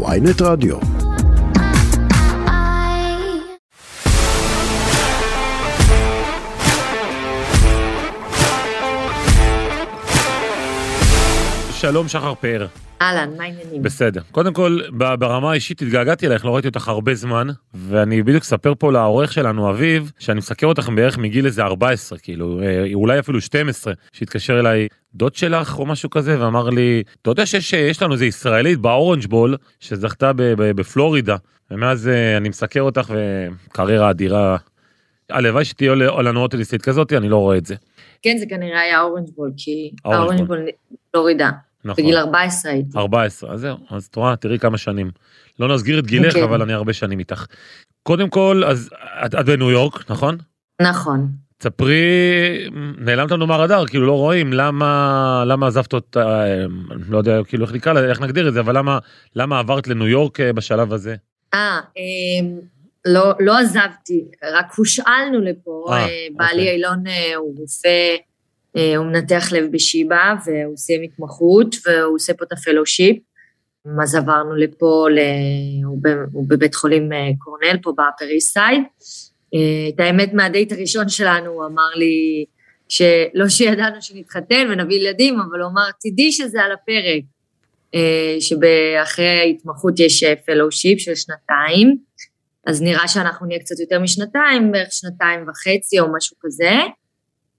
ויינט רדיו. שלום שחר פאר. אהלן, מה העניינים? בסדר. קודם כל, ברמה האישית התגעגעתי אלייך, לא ראיתי אותך הרבה זמן, ואני בדיוק אספר פה לעורך שלנו, אביב, שאני מסקר אותך בערך מגיל איזה 14, כאילו, אה, אולי אפילו 12, שהתקשר אליי דוד שלך או משהו כזה, ואמר לי, אתה יודע שיש יש לנו איזה ישראלית ב Orange Bowl, שזכתה בפלורידה, ומאז אה, אני מסקר אותך וקריירה אדירה. הלוואי שתהיה לנו עוד טניסטית כזאת, אני לא רואה את זה. כן, זה כנראה היה אורנג'בול, כי האורנג' האורנג'בול פלורידה. נכון. בגיל 14 הייתי. 14, אז זהו, אז את רואה, תראי כמה שנים. לא נסגיר את גילך, כן. אבל אני הרבה שנים איתך. קודם כל, אז את, את בניו יורק, נכון? נכון. ספרי, נעלמת לנו מהרדאר, כאילו לא רואים, למה, למה עזבת אותה, אה, לא יודע כאילו איך נקרא, איך נגדיר את זה, אבל למה, למה עברת לניו יורק אה, בשלב הזה? אה, אמ, לא, לא עזבתי, רק הושאלנו לפה. אה, אה, בעלי אוקיי. אילון הוא רופא, הוא מנתח לב בשיבא, והוא סיים התמחות, והוא עושה פה את ה fellowship. אז עברנו לפה, ל... הוא, בבית חולים אה, קורנל, פה באפר איסט סייד. אה, את האמת, מהדייט הראשון שלנו, הוא אמר לי, שלא שידענו שנתחתן ונביא ילדים, אבל הוא אמר, תדעי שזה על הפרק. אה, שאחרי ההתמחות יש fellowship של שנתיים, אז נראה שאנחנו נהיה קצת יותר משנתיים, בערך שנתיים וחצי או משהו כזה.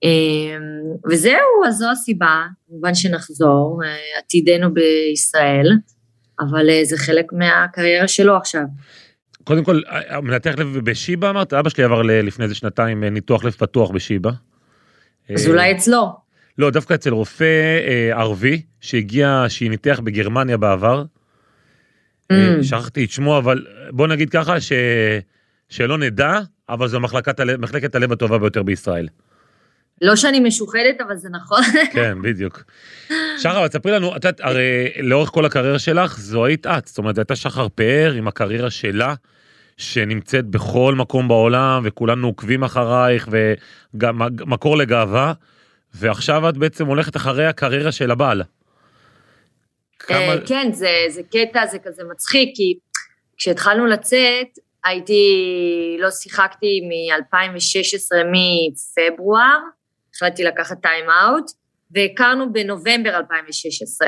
אה, וזהו, אז זו הסיבה, כמובן שנחזור, אה, עתידנו בישראל, אבל אה, זה חלק מהקריירה שלו עכשיו. קודם כל, אה, מנתח לב בשיבא אמרת? אבא שלי עבר לפני איזה שנתיים ניתוח לב פתוח בשיבא. אז אולי אצלו. לא, דווקא אצל רופא ערבי שהגיע, שהיא ניתח בגרמניה בעבר. Mm. שכחתי את שמו, אבל בוא נגיד ככה ש... שלא נדע, אבל זו מחלקת הלב הטובה ביותר בישראל. לא שאני משוחדת, אבל זה נכון. כן, בדיוק. שחר, אבל תספרי לנו, את יודעת, הרי לאורך כל הקריירה שלך, זו היית את. זאת אומרת, הייתה שחר פאר עם הקריירה שלה, שנמצאת בכל מקום בעולם, וכולנו עוקבים אחרייך, וגם מקור לגאווה, ועכשיו את בעצם הולכת אחרי הקריירה של הבעל. כמה... אה, כן, זה, זה קטע, זה כזה מצחיק, כי כשהתחלנו לצאת, הייתי, לא שיחקתי מ-2016, מפברואר, החלטתי לקחת טיים אאוט, והכרנו בנובמבר 2016.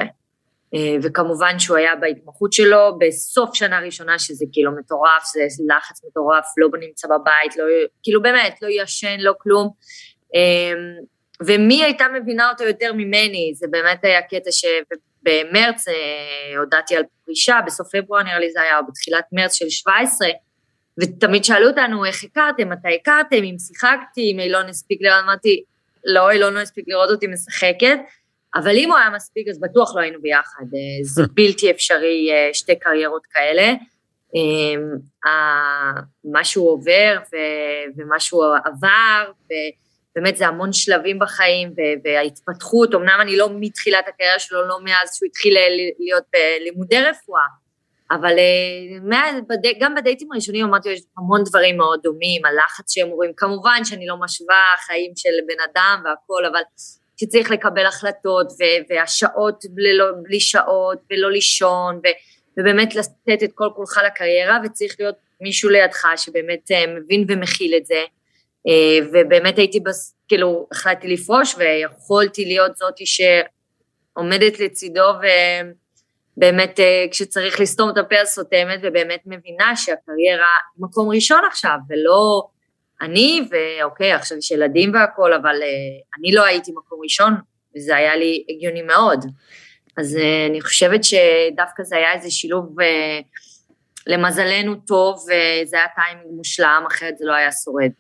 אה, וכמובן שהוא היה בהתמחות שלו בסוף שנה ראשונה, שזה כאילו מטורף, זה לחץ מטורף, לא נמצא בבית, לא, כאילו באמת, לא ישן, לא כלום. אה, ומי הייתה מבינה אותו יותר ממני, זה באמת היה קטע שבמרץ אה, הודעתי על פרישה, בסוף פברואר נראה לי זה היה, או בתחילת מרץ של 17, ותמיד שאלו אותנו איך הכרתם, מתי הכרתם, אם שיחקתי, אם אילון הספיק לראות, אמרתי, לא, אילון לא הספיק לראות אותי משחקת, אבל אם הוא היה מספיק אז בטוח לא היינו ביחד, אה, זה בלתי אפשרי אה, שתי קריירות כאלה. אה, ה- מה שהוא עובר ומה שהוא עבר, ובאמת זה המון שלבים בחיים וההתפתחות, אמנם אני לא מתחילת הקריירה שלו, לא מאז שהוא התחיל ל- להיות בלימודי רפואה, אבל אה, גם בדייטים הראשונים אמרתי, יש המון דברים מאוד דומים, הלחץ שהם רואים, כמובן שאני לא משווה חיים של בן אדם והכל, אבל שצריך לקבל החלטות, ו- והשעות ללא, בלי שעות, ולא לישון, ו- ובאמת לתת את כל כולך לקריירה, וצריך להיות מישהו לידך שבאמת אה, מבין ומכיל את זה. אה, ובאמת הייתי, בס... כאילו, החלטתי לפרוש, ויכולתי להיות זאתי שעומדת לצידו, ובאמת אה, כשצריך לסתום את הפה אז סותמת, ובאמת מבינה שהקריירה מקום ראשון עכשיו, ולא אני, ואוקיי, עכשיו יש ילדים והכול, אבל אה, אני לא הייתי מקום ראשון, וזה היה לי הגיוני מאוד. אז אה, אני חושבת שדווקא זה היה איזה שילוב למזלנו טוב, וזה היה טיימינג מושלם, אחרת זה לא היה שורד.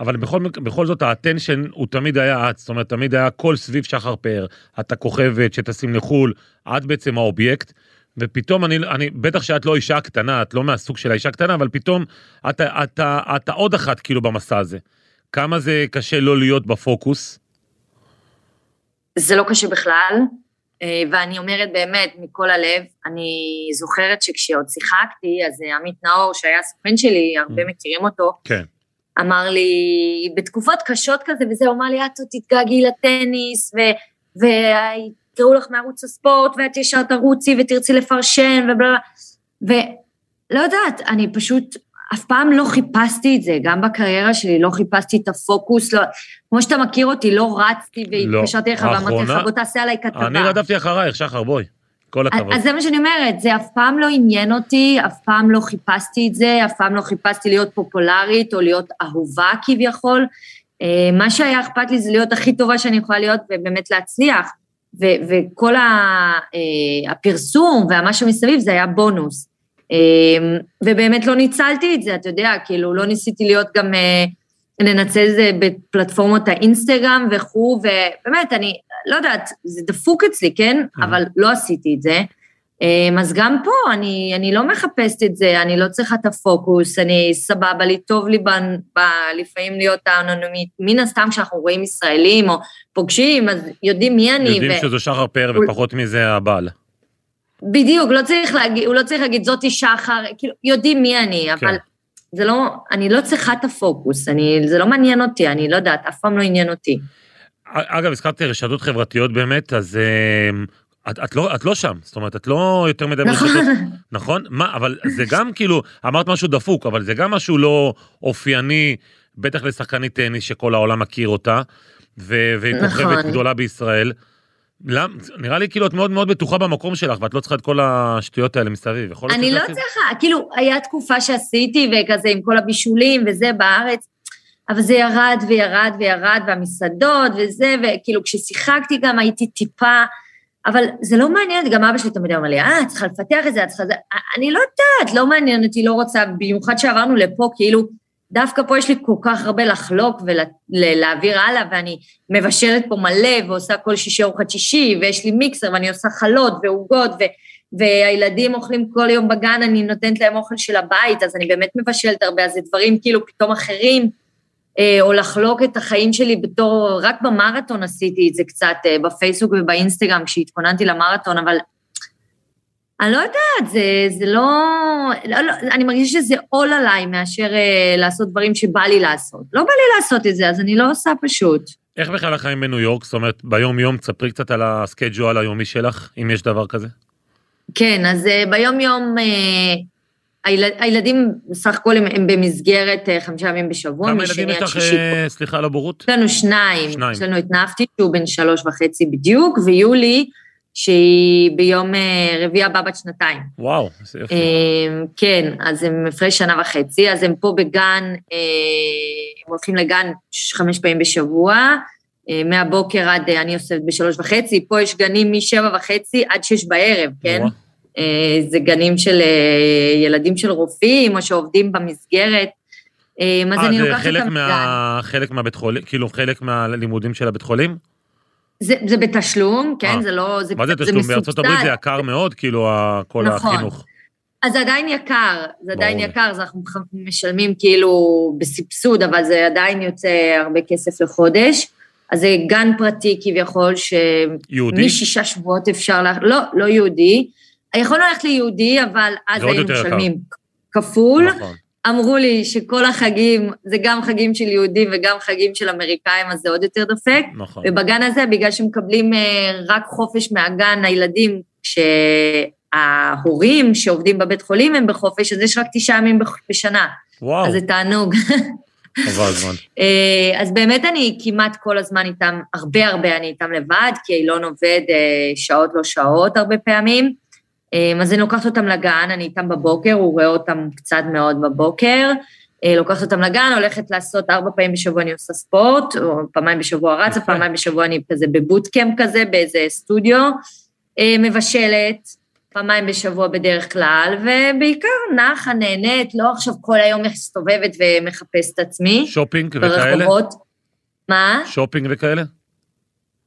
אבל בכל, בכל זאת ה attention הוא תמיד היה את, זאת אומרת, תמיד היה הכל סביב שחר פאר. את הכוכבת שטסים לחו"ל, את בעצם האובייקט, ופתאום אני, אני, בטח שאת לא אישה קטנה, את לא מהסוג של האישה קטנה, אבל פתאום את, את, את, את העוד אחת כאילו במסע הזה. כמה זה קשה לא להיות בפוקוס? זה לא קשה בכלל, ואני אומרת באמת מכל הלב, אני זוכרת שכשעוד שיחקתי, אז אה, עמית נאור, שהיה הסוכן שלי, הרבה Mm. מכירים אותו, כן. אמר לי, בתקופות קשות כזה וזה, הוא אמר לי, את תתגעגעי לטניס, ויקראו לך מערוץ הספורט, ואת ישר תרוצי ותרצי לפרשן, ובלה, ולא יודעת, אני פשוט אף פעם לא חיפשתי את זה, גם בקריירה שלי לא חיפשתי את הפוקוס, לא, כמו שאתה מכיר אותי, לא רצתי והתקשרתי לך ואמרתי לך, בוא תעשה עליי כתבה. אני רדפתי אחרייך, שחר, בואי. כל הכבוד. אז זה מה שאני אומרת, זה אף פעם לא עניין אותי, אף פעם לא חיפשתי את זה, אף פעם לא חיפשתי להיות פופולרית או להיות אהובה כביכול. אה, מה שהיה אכפת לי זה להיות הכי טובה שאני יכולה להיות ובאמת להצליח. ו- וכל ה- אה, הפרסום והמה שמסביב זה היה בונוס. אה, ובאמת לא ניצלתי את זה, אתה יודע, כאילו לא ניסיתי להיות גם, לנצל את זה בפלטפורמות האינסטגרם וכו', ובאמת, אני לא יודעת, זה דפוק אצלי, כן? אבל לא עשיתי את זה. אמ, אז גם פה אני, אני לא מחפשת את זה, אני לא צריכה את הפוקוס, אני סבבה לי, טוב לי ב, ב, לפעמים להיות האנונימית. מן הסתם כשאנחנו רואים ישראלים או פוגשים, אז יודעים מי אני. יודעים ו... שזו שחר פאר ופחות מזה הבעל. בדיוק, לא צריך להגיד, הוא לא צריך להגיד זאתי שחר, כאילו, יודעים מי אני, כן. אבל זה לא, אני לא צריכה את הפוקוס, אני, זה לא מעניין אותי, אני לא יודעת, אף פעם לא עניין אותי. אגב, הזכרת רשתות חברתיות באמת, אז אמ, את, את, לא, את לא שם, זאת אומרת, את לא יותר מדי נכון. ברשתות, נכון? מה, אבל זה גם כאילו, אמרת משהו דפוק, אבל זה גם משהו לא אופייני, בטח לשחקנית טניס שכל העולם מכיר אותה, והיא נכון. כוכבת גדולה בישראל. למ, נראה לי כאילו את מאוד מאוד בטוחה במקום שלך, ואת לא צריכה את כל השטויות האלה מסביב. אני לא צריכה, כאילו, היה תקופה שעשיתי, וכזה עם כל הבישולים וזה בארץ, אבל זה ירד וירד וירד, והמסעדות וזה, וכאילו כששיחקתי גם הייתי טיפה, אבל זה לא מעניין, גם אבא שלי תמיד אומר לי, אה, צריכה לפתח את זה, את צריכה... אני לא יודעת, לא מעניין אותי, לא רוצה, במיוחד שעברנו לפה, כאילו, דווקא פה יש לי כל כך הרבה לחלוק ולהעביר הלאה, ואני מבשלת פה מלא ועושה כל שישי ארוחת שישי, ויש לי מיקסר ואני עושה חלות ועוגות, ו... והילדים אוכלים כל יום בגן, אני נותנת להם אוכל של הבית, אז אני באמת מבשלת הרבה, אז זה דברים כאילו פתאום אחרים. אה, או לחלוק את החיים שלי בתור, רק במרתון עשיתי את זה קצת, אה, בפייסבוק ובאינסטגרם כשהתכוננתי למרתון, אבל אני לא יודעת, זה, זה לא, לא, לא, אני מרגישה שזה עול עליי מאשר uh, לעשות דברים שבא לי לעשות. לא בא לי לעשות את זה, אז אני לא עושה פשוט. איך בכלל החיים בניו יורק? זאת אומרת, ביום-יום, תספרי קצת על הסקייג'ואל היומי שלך, אם יש דבר כזה. כן, אז uh, ביום-יום uh, הילד, הילדים בסך הכל הם, הם במסגרת uh, חמישה ימים בשבוע, כמה ילדים יש לך, uh, סליחה על הבורות? יש לנו שניים. שניים. יש לנו את נפטי, שהוא בן שלוש וחצי בדיוק, ויולי, שהיא ביום אה, רביעי הבא בת שנתיים. וואו, איזה יופי. כן, אז הם הפרש שנה וחצי, אז הם פה בגן, הם הולכים לגן חמש פעמים בשבוע, מהבוקר עד, אני יושבת בשלוש וחצי, פה יש גנים משבע וחצי עד שש בערב, כן? וואו. אה, זה גנים של אה, ילדים של רופאים, או שעובדים במסגרת. אה, אז אני לוקחת אותם מה... חלק מהבית חולים, כאילו חלק מהלימודים של הבית חולים? זה, זה בתשלום, כן, 아, זה לא... זה, מה זה תשלום? בארצות הברית זה יקר מאוד, כאילו, כל נכון. החינוך. אז זה עדיין יקר, זה עדיין ברור. יקר, אז אנחנו משלמים כאילו בסבסוד, אבל זה עדיין יוצא הרבה כסף לחודש. אז זה גן פרטי כביכול, ש... יהודי? משישה שבועות אפשר ל... לא, לא יהודי. יכולנו ללכת ליהודי, אבל אז היינו משלמים כפול. נכון. אמרו לי שכל החגים, זה גם חגים של יהודים וגם חגים של אמריקאים, אז זה עוד יותר דופק. נכון. ובגן הזה, בגלל שמקבלים אה, רק חופש מהגן, הילדים, שההורים שעובדים בבית חולים הם בחופש, אז יש רק תשעה ימים בשנה. וואו. אז זה תענוג. אה, אז באמת אני כמעט כל הזמן איתם, הרבה הרבה אני איתם לבד, כי אילון עובד אה, שעות לא שעות הרבה פעמים. אמ, אז אני לוקחת אותם לגן, אני איתם בבוקר, הוא רואה אותם קצת מאוד בבוקר, אה, לוקחת אותם לגן, הולכת לעשות ארבע פעמים בשבוע אני עושה ספורט, או פעמיים בשבוע רצה, פעמיים בשבוע אני כזה בבוטקאמפ כזה, באיזה סטודיו, אה, מבשלת, פעמיים בשבוע בדרך כלל, ובעיקר נחה, נהנית, לא עכשיו כל היום מסתובבת ומחפשת עצמי. שופינג וכאלה? מה? שופינג וכאלה?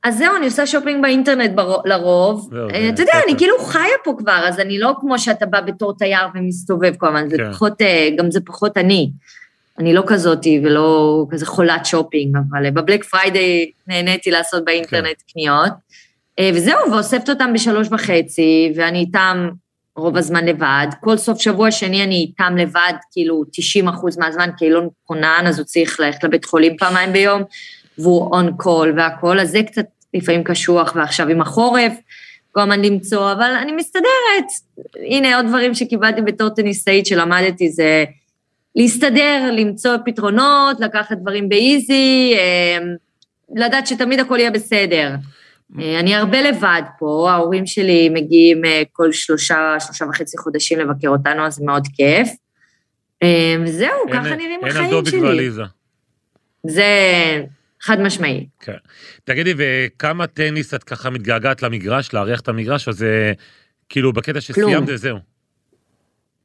אז זהו, אני עושה שופינג באינטרנט בר... לרוב. אה, אתה יודע, אני כאילו חיה פה כבר, אז אני לא כמו שאתה בא בתור תייר ומסתובב כל הזמן, זה כן. פחות, אה, גם זה פחות אני. אני לא כזאתי ולא כזה חולת שופינג, אבל אה, בבלק פריידיי נהניתי לעשות באינטרנט כן. קניות. וזהו, ואוספת אותם בשלוש וחצי, ואני איתם רוב הזמן לבד. כל סוף שבוע שני אני איתם לבד, כאילו 90 אחוז מהזמן, כי אילון כונן, אז הוא צריך ללכת לבית חולים פעמיים ביום. והוא און קול והכל, אז זה קצת לפעמים קשוח, ועכשיו עם החורף, כל הזמן למצוא, אבל אני מסתדרת. הנה עוד דברים שקיבלתי בתור טניסאית שלמדתי, זה להסתדר, למצוא פתרונות, לקחת דברים באיזי, אה, לדעת שתמיד הכל יהיה בסדר. אה, אני הרבה לבד פה, ההורים שלי מגיעים אה, כל שלושה, שלושה וחצי חודשים לבקר אותנו, אז זה מאוד כיף. וזהו, ככה נראים החיים שלי. אין הדוביק ועליזה. זה חד משמעי. כן. תגידי, וכמה טניס את ככה מתגעגעת למגרש, להריח את המגרש, או זה כאילו בקטע שסיימת זהו?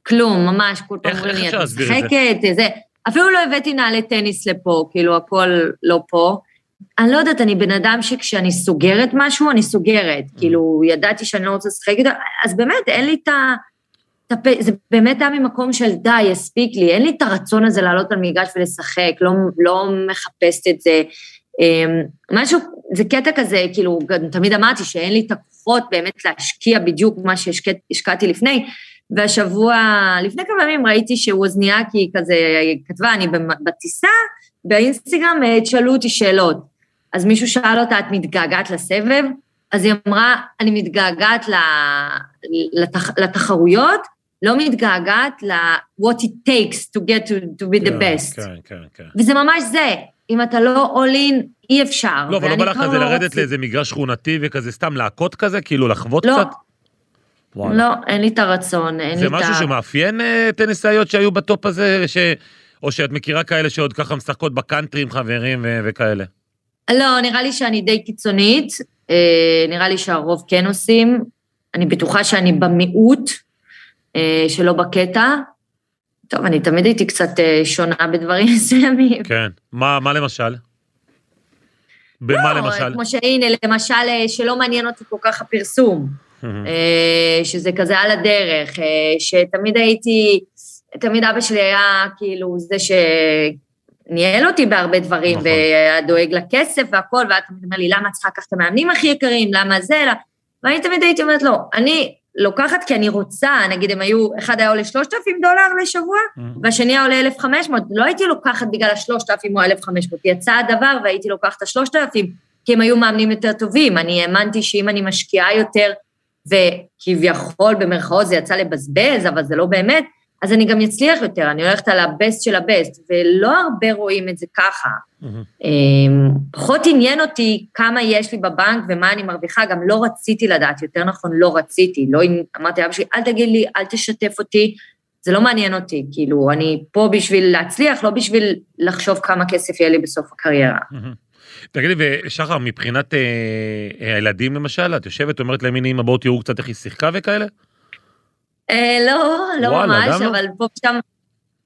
כלום, ממש, כל פעם אומרים לי, את משחקת, זה. אפילו לא הבאתי נעלי טניס לפה, כאילו, הכל לא פה. אני לא יודעת, אני בן אדם שכשאני סוגרת משהו, אני סוגרת. Mm. כאילו, ידעתי שאני לא רוצה לשחק איתו, אז באמת, אין לי את ה... זה באמת היה ממקום של די, הספיק לי, אין לי את הרצון הזה לעלות על מגרש ולשחק, לא, לא מחפשת את זה. אמ, משהו, זה קטע כזה, כאילו, תמיד אמרתי שאין לי את הכוחות באמת להשקיע בדיוק מה שהשקעתי לפני, והשבוע, לפני כמה ימים ראיתי שווזניאקי כזה כתבה, אני בטיסה, באינסטגרם, תשאלו אותי שאלות. אז מישהו שאל אותה, את מתגעגעת לסבב? אז היא אמרה, אני מתגעגעת לתח, לתחרויות, לא מתגעגעת ל-what it takes to get to, to be the כן, best. כן, כן, כן. וזה ממש זה. אם אתה לא all in, אי אפשר. לא, אבל לא בא לך כזה לא לרדת לאיזה מגרש שכונתי וכזה סתם להכות כזה, כאילו לחוות לא. קצת? וואלה. לא, אין לי את הרצון, אין לי את ה... זה משהו שמאפיין אה, טניסאיות שהיו בטופ הזה, ש... או שאת מכירה כאלה שעוד ככה משחקות בקאנטרי עם חברים ו... וכאלה? לא, נראה לי שאני די קיצונית, אה, נראה לי שהרוב כן עושים. אני בטוחה שאני במיעוט, אה, שלא בקטע. טוב, אני תמיד הייתי קצת אה, שונה בדברים מסוימים. כן. מה, מה למשל? במה לא, למשל? כמו שהנה, למשל, שלא מעניין אותי כל כך הפרסום. שזה כזה על הדרך, שתמיד הייתי, תמיד אבא שלי היה כאילו זה ש... ניהל אותי בהרבה דברים, נכון. והיה דואג לכסף והכל, ואת תמיד אומר לי, למה את צריכה לקחת את המאמנים הכי יקרים, למה זה, לא. ואני תמיד הייתי אומרת, לא, אני לוקחת כי אני רוצה, נגיד הם היו, אחד היה עולה 3,000 דולר לשבוע, mm-hmm. והשני היה עולה 1,500, לא הייתי לוקחת בגלל ה-3,000 או ה-1,500, יצא הדבר והייתי לוקחת את ה-3,000, כי הם היו מאמנים יותר טובים, אני האמנתי שאם אני משקיעה יותר, וכביכול במרכאות זה יצא לבזבז, אבל זה לא באמת, אז אני גם אצליח יותר, אני הולכת על הבסט של הבסט, ולא הרבה רואים את זה ככה. Mm-hmm. פחות עניין אותי כמה יש לי בבנק ומה אני מרוויחה, גם לא רציתי לדעת, יותר נכון, לא רציתי. לא אמרתי לאבא שלי, אל תגיד לי, אל תשתף אותי, זה לא מעניין אותי, כאילו, אני פה בשביל להצליח, לא בשביל לחשוב כמה כסף יהיה לי בסוף הקריירה. Mm-hmm. תגידי, ושחר, מבחינת אה, הילדים למשל, את יושבת, אומרת להם, הנה אמא, בואו תראו קצת איך היא שיחקה וכאלה? אה, לא, לא וואלה, ממש, אבל פה ושם,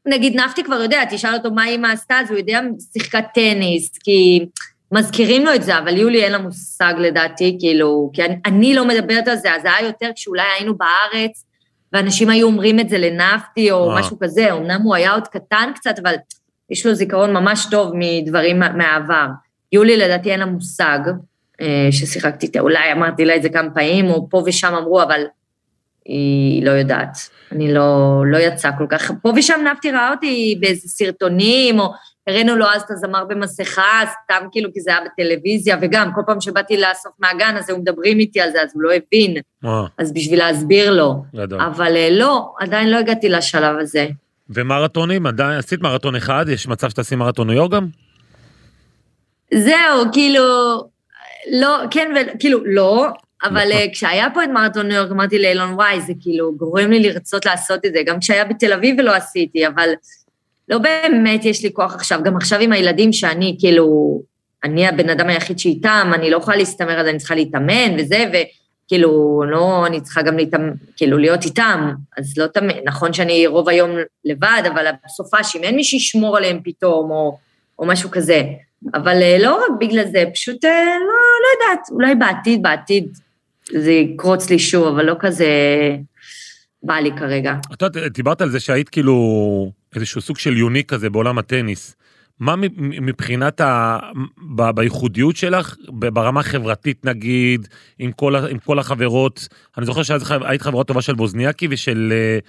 נגיד נפתי כבר יודע, תשאל אותו מה אימא עשתה, אז הוא יודע שיחקת טניס, כי מזכירים לו את זה, אבל יולי אין לה מושג לדעתי, כאילו, כי אני, אני לא מדברת על זה, אז זה היה יותר כשאולי היינו בארץ, ואנשים היו אומרים את זה לנפתי או אה. משהו כזה, אמנם הוא היה עוד קטן קצת, אבל יש לו זיכרון ממש טוב מדברים מהעבר. יולי לדעתי אין לה מושג אה, ששיחקתי איתה, אולי אמרתי לה את זה כמה פעמים, או פה ושם אמרו, אבל היא לא יודעת. אני לא, לא יצא כל כך. פה ושם נפתי ראה אותי באיזה סרטונים, או הראינו לו אז את הזמר במסכה, סתם כאילו כי זה היה בטלוויזיה, וגם כל פעם שבאתי לאסוף מהגן, אז היו מדברים איתי על זה, אז הוא לא הבין. אז בשביל להסביר לו. גדול. אבל אה, לא, עדיין לא הגעתי לשלב הזה. ומרתונים, עדיין עשית מרתון אחד, יש מצב שתעשי מרתון ניו יורק גם? זהו, כאילו, לא, כן, כאילו, לא, אבל נכון. אה, כשהיה פה את מרתון ניו יורק, אמרתי לאילון, וואי, זה כאילו גורם לי לרצות לעשות את זה, גם כשהיה בתל אביב ולא עשיתי, אבל לא באמת יש לי כוח עכשיו, גם עכשיו עם הילדים שאני כאילו, אני הבן אדם היחיד שאיתם, אני לא יכולה להסתמר אז אני צריכה להתאמן וזה, וכאילו, לא, אני צריכה גם להתאמן, כאילו להיות איתם, אז לא תמיד, נכון שאני רוב היום לבד, אבל בסופה שאם אין מי שישמור עליהם פתאום, או, או משהו כזה. אבל אה, לא רק בגלל זה, פשוט אה, לא, לא יודעת, אולי בעתיד, בעתיד זה יקרוץ לי שוב, אבל לא כזה בא לי כרגע. את יודעת, דיברת על זה שהיית כאילו איזשהו סוג של יוניק כזה בעולם הטניס. מה מבחינת ה... ב... בייחודיות שלך, ברמה החברתית נגיד, עם כל, ה... עם כל החברות, אני זוכר שהיית חברה טובה של בוזניאקי ושל... אה,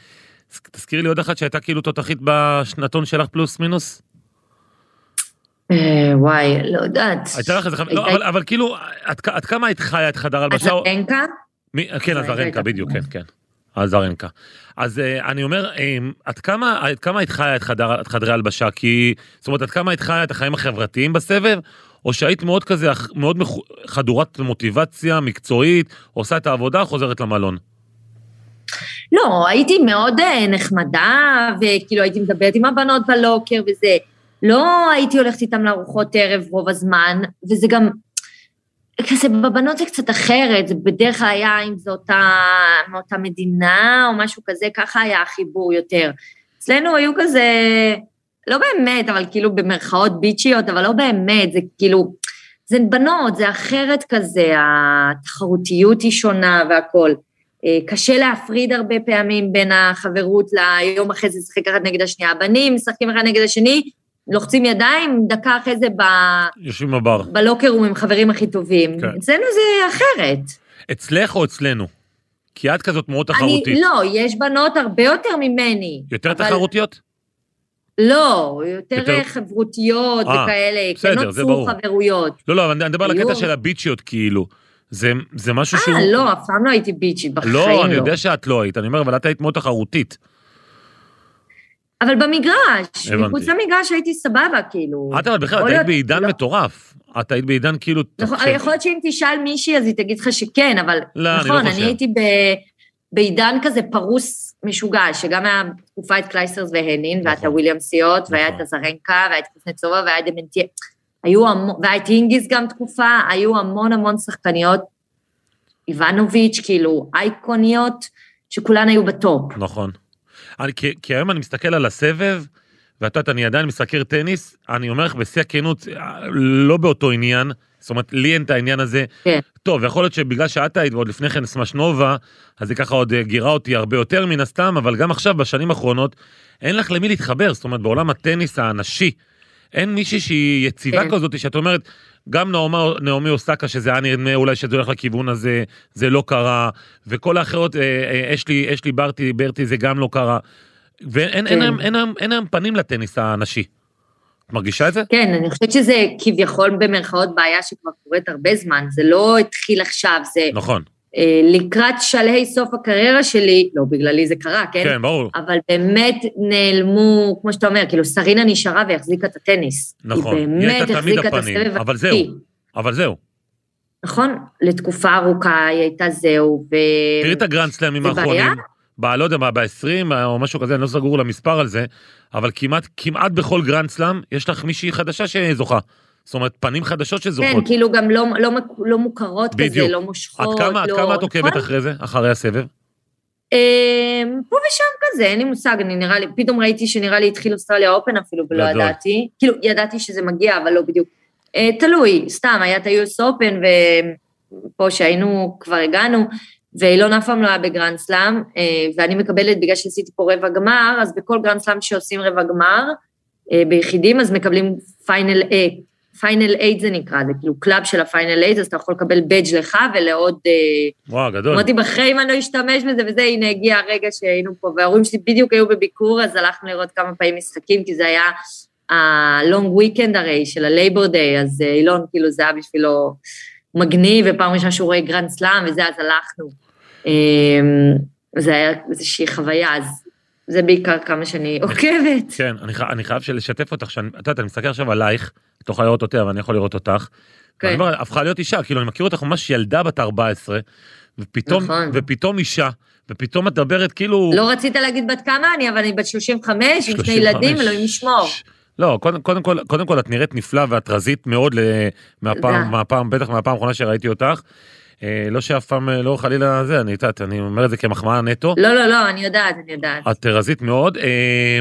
תזכירי לי עוד אחת שהייתה כאילו תותחית בשנתון שלך פלוס מינוס? אה, וואי, לא יודעת. הייתה לך איזה חבר, לא, אבל כאילו, עד כמה היית חיה את חדר הלבשה? אזרנקה? כן, הייתה בדיוק, כן, כמובן. כן. הזרנקה. אז אה, אני אומר, אה, עד כמה, היית חיה את, חדר, את חדרי הלבשה? כי, זאת אומרת, עד כמה היית חיה את החיים החברתיים בסבב? או שהיית מאוד כזה, מאוד חדורת מוטיבציה מקצועית, עושה את העבודה, חוזרת למלון. לא, הייתי מאוד נחמדה, וכאילו הייתי מדברת עם הבנות בלוקר וזה. לא הייתי הולכת איתם לארוחות ערב רוב הזמן, וזה גם, כזה בבנות זה קצת אחרת, זה בדרך כלל היה אם זו אותה, מאותה מדינה או משהו כזה, ככה היה החיבור יותר. אצלנו היו כזה, לא באמת, אבל כאילו במרכאות ביצ'יות, אבל לא באמת, זה כאילו, זה בנות, זה אחרת כזה, התחרותיות היא שונה והכול. אה, קשה להפריד הרבה פעמים בין החברות ליום אחרי זה לשחק אחד נגד השנייה. הבנים משחקים אחד נגד השני, לוחצים ידיים, דקה אחרי זה ב... יושבים בבר. בלוקר הוא עם חברים הכי טובים. כן. אצלנו זה אחרת. אצלך או אצלנו? כי את כזאת מאוד אני, תחרותית. לא, יש בנות הרבה יותר ממני. יותר אבל- תחרותיות? לא, יותר, יותר-. חברותיות אה, וכאלה, בסדר, כן זה נוצרו ברור. חברויות. לא, לא, אני אני מדבר על הקטע של הביצ'יות, כאילו. זה, זה משהו שהוא... אה, לא, אף פעם לא הייתי ביצ'ית, בחיים לא. לא, אני יודע שאת לא היית, אני אומר, אבל את היית מאוד תחרותית. אבל במגרש, הבנתי. מחוץ למגרש הייתי סבבה, כאילו. את אבל בכלל, את היית בעידן לא. מטורף. את היית בעידן כאילו... נכון, תחשב- יכול להיות שאם תשאל מישהי אז היא תגיד לך שכן, אבל לא, אני לא נכון, חושב. אני הייתי ב... בעידן כזה פרוס משוגע, שגם היה תקופה את קלייסטרס והנין, והיה את נכון. הוויליאמסיות, והיה את נכון. אזרנקה, והיה את קוזנצובה, והיה את דמנטייבה. היו המון, והיה את הינגיס גם תקופה, היו המון המון שחקניות, איבנוביץ', כאילו אייקוניות, שכולן היו ב top. נכון. אני, כי, כי היום אני מסתכל על הסבב, ואת יודעת, אני עדיין מסקר טניס, אני אומר לך בשיא הכנות, לא באותו עניין, זאת אומרת, לי אין את העניין הזה. כן. טוב, יכול להיות שבגלל שאת היית, ועוד לפני כן סמשנובה, אז זה ככה עוד אה, גירה אותי הרבה יותר מן הסתם, אבל גם עכשיו, בשנים האחרונות, אין לך למי להתחבר, זאת אומרת, בעולם הטניס הנשי, אין מישהי שהיא יציבה כן. כזאת, שאת אומרת, גם נעמי, נעמי אוסקה, שזה היה נראה אולי שזה הולך לכיוון הזה, זה לא קרה, וכל האחרות, אה, אה, אשלי, אשלי ברטי, ברטי, זה גם לא קרה. ואין אין, כן. אין, אין, אין, אין היום פנים לטניס הנשי. את מרגישה את זה? כן, אני חושבת שזה כביכול במרכאות בעיה שכבר קורית הרבה זמן, זה לא התחיל עכשיו, זה נכון. אה, לקראת שלהי סוף הקריירה שלי, לא בגללי זה קרה, כן? כן, ברור. אבל באמת נעלמו, כמו שאתה אומר, כאילו סרינה נשארה והחזיקה את הטניס. נכון. היא היא באמת תמיד החזיקה את הפנים, הסבב אבל השיא. זהו. אבל זהו. נכון? לתקופה ארוכה היא הייתה זהו, ו... תראי את הגרנד סלאמים זה בעיה? האחרונים. ב... לא יודע מה, ב-20 או משהו כזה, אני לא סגור למספר על זה, אבל כמעט, כמעט בכל גרנד סלאם יש לך מישהי חדשה שזוכה. זאת אומרת, פנים חדשות כן, שזוכות. כאילו גם לא, לא, לא מוכרות בדיוק. כזה, לא עד מושכות, כמה, עד לא... כמה את עוקבת נכון? אחרי זה, אחרי הסבב? אמ, פה ושם כזה, אין לי מושג, אני נראה לי, פתאום ראיתי שנראה לי התחיל אוסטרליה Open אפילו, ולא גדול. ידעתי. כאילו, ידעתי שזה מגיע, אבל לא בדיוק. אה, תלוי, סתם, היה את ה-US Open, ופה שהיינו, כבר הגענו, ואילון אף פעם לא היה בגרנד סלאם, אה, ואני מקבלת, בגלל שעשיתי פה רבע גמר, אז בכל גרנד סלאם שעושים רבע גמר, אה, ביחידים, אז מקבלים final, אה, Final Eight זה נקרא, זה כאילו club של ה Final Eight, אז אתה יכול לקבל badge לך ולעוד... אה, וואו, גדול. אמרתי, בחיים אני לא אשתמש בזה וזה, הנה הגיע הרגע שהיינו פה, וההורים שלי בדיוק היו בביקור, אז הלכנו לראות כמה פעמים משחקים, כי זה היה ה long weekend הרי, של ה Labor Day, אז אה, אילון, כאילו, זה היה בשבילו מגניב, ופעם ראשונה שהוא רואה גרנד סלאם וזה, אז הלכנו. אמ, זה היה איזושהי חוויה, אז זה בעיקר כמה שאני עוקבת. כן, אני, ח... אני חייב לשתף אותך, שאני, את יודעת, אני מסתכל עכשיו עלייך, את לא יכולה לראות אותי, אבל אני יכול לראות אותך. כן. ואני אומר, הפכה להיות אישה, כאילו, אני מכיר אותך ממש ילדה בת 14, ופתאום, נכון. ופתאום אישה, ופתאום את מדברת כאילו... לא רצית להגיד בת כמה אני, אבל אני בת 35, עם שני 35. ילדים, אלוהים ישמור. ש- לא, קודם, קודם, כל, קודם כל את נראית נפלא ואת רזית מאוד ל... מהפעם. מהפעם, בטח מהפעם האחרונה שראיתי אותך. אה, לא שאף פעם, אה, לא חלילה זה, אני יודעת, אני אומר את זה כמחמאה נטו. לא, לא, לא, אני יודעת, אני יודעת. את רזית מאוד, אה,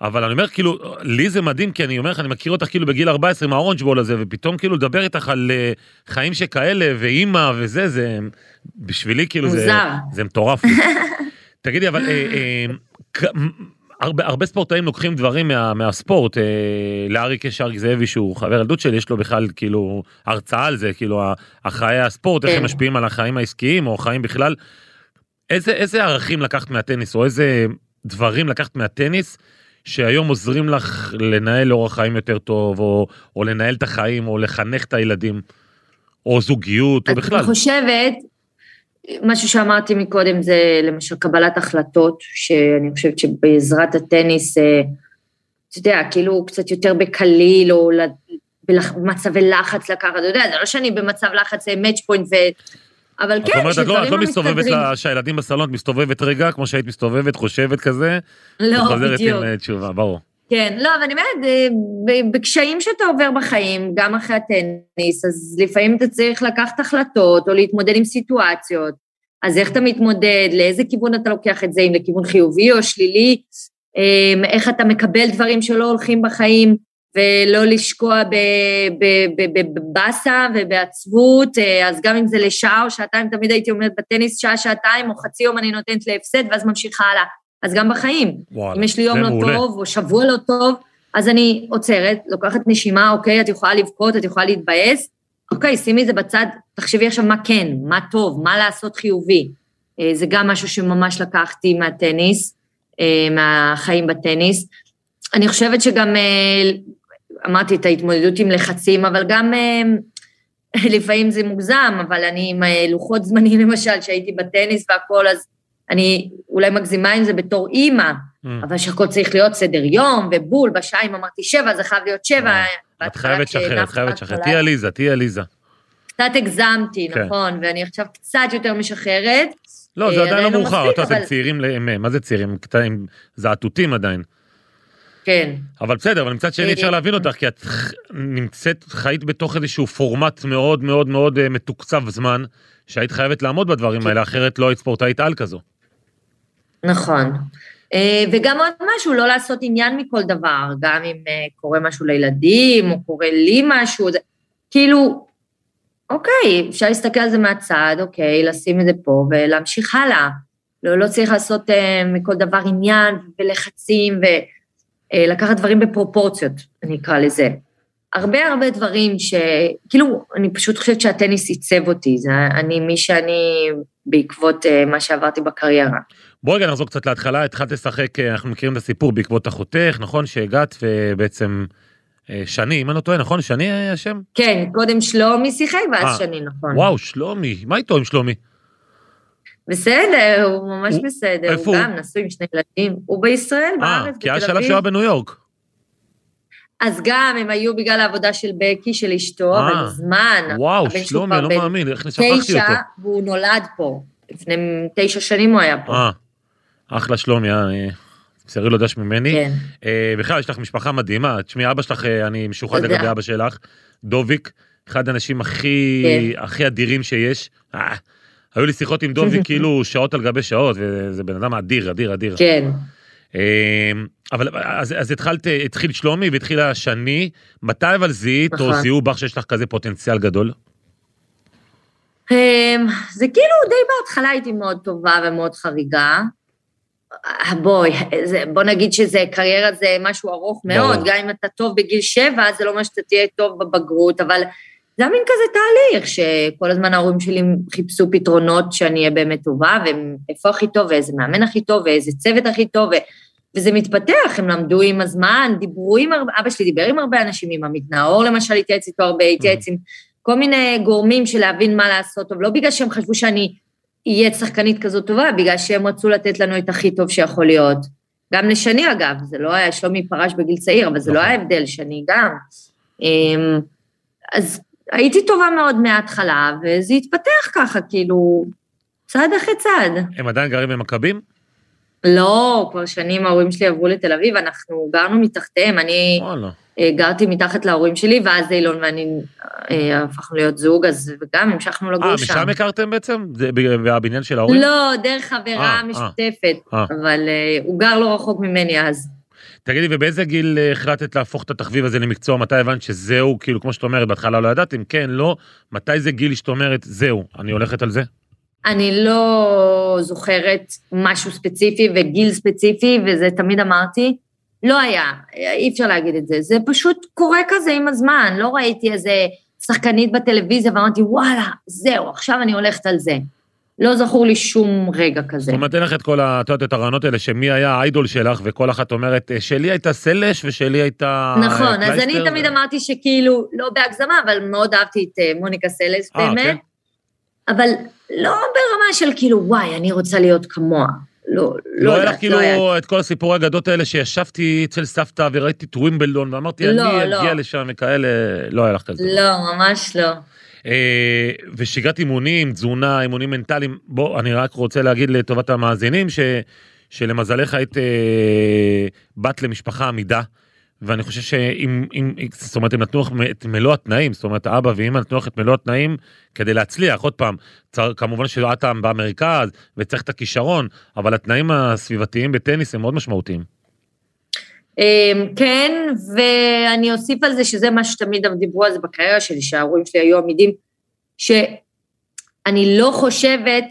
אבל אני אומר, כאילו, לי זה מדהים, כי אני אומר לך, אני מכיר אותך כאילו בגיל 14 עם האורנג' בול הזה, ופתאום כאילו לדבר איתך על חיים שכאלה, ואימא וזה, זה, בשבילי כאילו זה, מוזר. זה מטורף לי. תגידי, אבל אה, אה, הרבה, הרבה ספורטאים לוקחים דברים מה, מהספורט, אה, לאריק יש אריק זאבי שהוא חבר ילדות שלי, יש לו בכלל כאילו הרצאה על זה, כאילו החיי הספורט, איך כן. הם משפיעים על החיים העסקיים או החיים בכלל. איזה, איזה ערכים לקחת מהטניס, או איזה דברים לקחת מהטניס, שהיום עוזרים לך לנהל אורח חיים יותר טוב, או, או לנהל את החיים, או לחנך את הילדים, או זוגיות, או בכלל. אני חושבת, משהו שאמרתי מקודם זה למשל קבלת החלטות, שאני חושבת שבעזרת הטניס, אה, אתה יודע, כאילו קצת יותר בקליל, או במצבי לחץ לקחת, אתה יודע, זה לא שאני במצב לחץ מאץ' פוינט ו... אבל כן, שדברים לא, את לא מסתובבת, שהילדים בסלון, מסתובבת רגע, כמו שהיית מסתובבת, חושבת כזה, לא, וחוזרת עם אה, תשובה, ברור. כן, לא, אבל אני אומרת, אה, בקשיים שאתה עובר בחיים, גם אחרי הטניס, אז לפעמים אתה צריך לקחת החלטות או להתמודד עם סיטואציות. אז איך אתה מתמודד, לאיזה כיוון אתה לוקח את זה, אם לכיוון חיובי או שלילי, אה, איך אתה מקבל דברים שלא הולכים בחיים, ולא לשקוע בבאסה ובעצבות, אה, אז גם אם זה לשעה או שעתיים, תמיד הייתי אומרת בטניס שעה, שעתיים, או חצי יום אני נותנת להפסד, ואז ממשיכה הלאה. אז גם בחיים. וואלה, אם יש לי יום לא מעולה. טוב, או שבוע לא טוב, אז אני עוצרת, לוקחת נשימה, אוקיי, את יכולה לבכות, את יכולה להתבאס, אוקיי, שימי את זה בצד, תחשבי עכשיו מה כן, מה טוב, מה לעשות חיובי. אה, זה גם משהו שממש לקחתי מהטניס, אה, מהחיים בטניס. אני חושבת שגם, אה, אמרתי את ההתמודדות עם לחצים, אבל גם לפעמים זה מוגזם, אבל אני עם לוחות זמנים למשל, שהייתי בטניס והכל, אז אני אולי מגזימה עם זה בתור אימא, mm. אבל שהכל צריך להיות סדר יום ובול, בשעה אם אמרתי שבע, זה חייב להיות שבע. את חייבת לשחרר, את חייבת לשחרר. תהיי עליזה, תהיי עליזה. קצת הגזמתי, כן. נכון, ואני עכשיו קצת יותר משחררת. לא, זה אה, עדיין לא מאוחר, אתה אתם צעירים, מה זה צעירים? קטעים זעתותים עדיין. כן. אבל בסדר, אבל מצד שני אפשר אה, להבין אותך, כי את נמצאת, חיית בתוך איזשהו פורמט מאוד מאוד מאוד אה, מתוקצב זמן, שהיית חייבת לעמוד בדברים האלה, אחרת לא היית ספורטאית על כזו. נכון. וגם עוד משהו, לא לעשות עניין מכל דבר, גם אם קורה משהו לילדים, או קורה לי משהו, זה, כאילו, אוקיי, אפשר להסתכל על זה מהצד, אוקיי, לשים את זה פה ולהמשיך הלאה. לא, לא צריך לעשות אה, מכל דבר עניין ולחצים ולקחת אה, דברים בפרופורציות, אני אקרא לזה. הרבה הרבה דברים ש... כאילו, אני פשוט חושבת שהטניס עיצב אותי, זה אני מי שאני בעקבות אה, מה שעברתי בקריירה. בואי רגע נחזור קצת להתחלה, התחלת לשחק, אה, אנחנו מכירים את הסיפור בעקבות אחותך, נכון? שהגעת ובעצם אה, שני, אם אני לא טועה, נכון? שני היה השם? כן, קודם שלומי שיחק ואז אה, שני, נכון. וואו, שלומי, מה איתו עם שלומי? בסדר, הוא ממש הוא, בסדר. איפה הוא? הוא גם נשוי עם שני ילדים. הוא בישראל, 아, בארץ, בתל אביב. כי היה שלב שהוא היה בניו יורק. אז גם הם היו בגלל העבודה של בקי, של אשתו, אבל זמן. וואו, שלומי, אני לא מאמין, איך שכחתי אותו. והוא נולד פה. לפני תשע שנים הוא היה פה. אה, אחלה שלומי, אה. תמסרי לו דש ממני. כן. אה, בכלל, יש לך משפחה מדהימה. תשמעי, אבא שלך, אה, אני משוחד לגבי אבא שלך, דוביק, אחד האנשים הכי, כן. הכי אדירים שיש. אה, היו לי שיחות עם דוביק כאילו שעות על גבי שעות, וזה בן אדם אדיר, אדיר, אדיר. כן. אבל אז, אז התחלת, התחיל שלומי והתחיל השני, מתי אבל זיהית או נכון. זיהו בך שיש לך כזה פוטנציאל גדול? זה כאילו די בהתחלה הייתי מאוד טובה ומאוד חריגה. בואי, בוא נגיד שזה קריירה זה משהו ארוך מאוד, גם אם אתה טוב בגיל שבע, זה לא אומר שאתה תהיה טוב בבגרות, אבל זה היה מין כזה תהליך, שכל הזמן ההורים שלי חיפשו פתרונות שאני אהיה באמת טובה, ואיפה הכי טוב, ואיזה מאמן הכי טוב, ואיזה צוות הכי טוב, ו... וזה מתפתח, הם למדו עם הזמן, דיברו עם הרבה, אבא שלי דיבר עם הרבה אנשים, עם עמית נאור למשל, התייעץ איתו הרבה, התייעץ עם כל מיני גורמים של להבין מה לעשות טוב, לא בגלל שהם חשבו שאני יהיה שחקנית כזאת טובה, בגלל שהם רצו לתת לנו את הכי טוב שיכול להיות. גם לשני אגב, זה לא היה, שלומי פרש בגיל צעיר, אבל זה לא נכון. היה הבדל, שני גם. אמ, אז הייתי טובה מאוד מההתחלה, וזה התפתח ככה, כאילו, צעד אחרי צעד. הם עדיין גרים במכבים? לא, כבר שנים ההורים שלי עברו לתל אביב, אנחנו גרנו מתחתיהם, אני... וואלה. אה, גרתי מתחת להורים שלי, ואז אילון ואני אה, הפכנו להיות זוג, אז גם המשכנו לגור שם. אה, משם הכרתם בעצם? זה בבניין של ההורים? לא, דרך חברה משותפת, אבל הוא גר לא רחוק ממני אז. תגידי, ובאיזה גיל החלטת להפוך את התחביב הזה למקצוע? מתי הבנת שזהו, כאילו, כמו שאת אומרת, בהתחלה לא ידעת, אם כן, לא, מתי זה גיל שאת אומרת, זהו, אני הולכת על זה? אני לא זוכרת משהו ספציפי וגיל ספציפי, וזה תמיד אמרתי, לא היה, אי אפשר להגיד את זה, זה פשוט קורה כזה עם הזמן, לא ראיתי איזה שחקנית בטלוויזיה ואמרתי, וואלה, זהו, עכשיו אני הולכת על זה. לא זכור לי שום רגע כזה. זאת אומרת, אין לך את כל את יודעת, את הרעיונות האלה, שמי היה האיידול שלך, וכל אחת אומרת, שלי הייתה סלש ושלי הייתה... נכון, אז אני תמיד אמרתי שכאילו, לא בהגזמה, אבל מאוד אהבתי את אה, מוניקה סלש, אה, באמת. אבל לא ברמה של כאילו, וואי, אני רוצה להיות כמוה. לא, לא לא היה לך כאילו לא היה. את כל הסיפורי האגדות האלה שישבתי אצל סבתא וראיתי את ווימבלדון ואמרתי, לא, אני לא. אגיע לשם וכאלה, לא היה לך כזה. לא, ממש לא. אה, ושגרת אימונים, תזונה, אימונים מנטליים, בוא, אני רק רוצה להגיד לטובת המאזינים, ש, שלמזלך היית אה, בת למשפחה עמידה, ואני חושב שאם, אם, זאת אומרת, הם נתנו את מלוא התנאים, זאת אומרת, אבא ואמא נתנו לך את מלוא התנאים כדי להצליח, עוד פעם, צר, כמובן שאת במרכז וצריך את הכישרון, אבל התנאים הסביבתיים בטניס הם מאוד משמעותיים. אמ, כן, ואני אוסיף על זה שזה מה שתמיד דיברו על זה בקריירה שלי, שההורים שלי היו עמידים, שאני לא חושבת,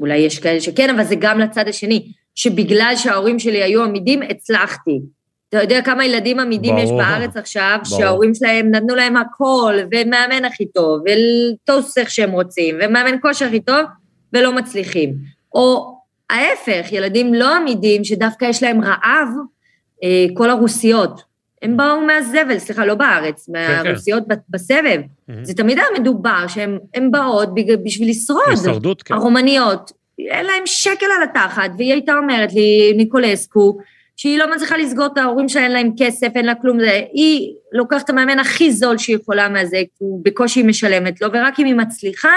אולי יש כאלה שכן, אבל זה גם לצד השני, שבגלל שההורים שלי היו עמידים, הצלחתי. אתה יודע כמה ילדים עמידים יש בארץ עכשיו, ברור. שההורים שלהם נתנו להם הכל, ומאמן הכי טוב, וטוס איך שהם רוצים, ומאמן כושר הכי טוב, ולא מצליחים. או ההפך, ילדים לא עמידים, שדווקא יש להם רעב, אה, כל הרוסיות, הם באו מהזבל, סליחה, לא בארץ, מהרוסיות ב- בסבב. מהמם. זה תמיד היה מדובר שהן הן באות בשביל לשרוד. הישרדות, כן. הרומניות, אין להם שקל על התחת, והיא הייתה אומרת לי, ניקולסקו, שהיא לא מצליחה לסגור את ההורים שלה, אין להם כסף, אין לה כלום, זה, היא לוקחת את המאמן הכי זול שהיא יכולה מהזה, כי הוא בקושי משלמת לו, ורק אם היא מצליחה,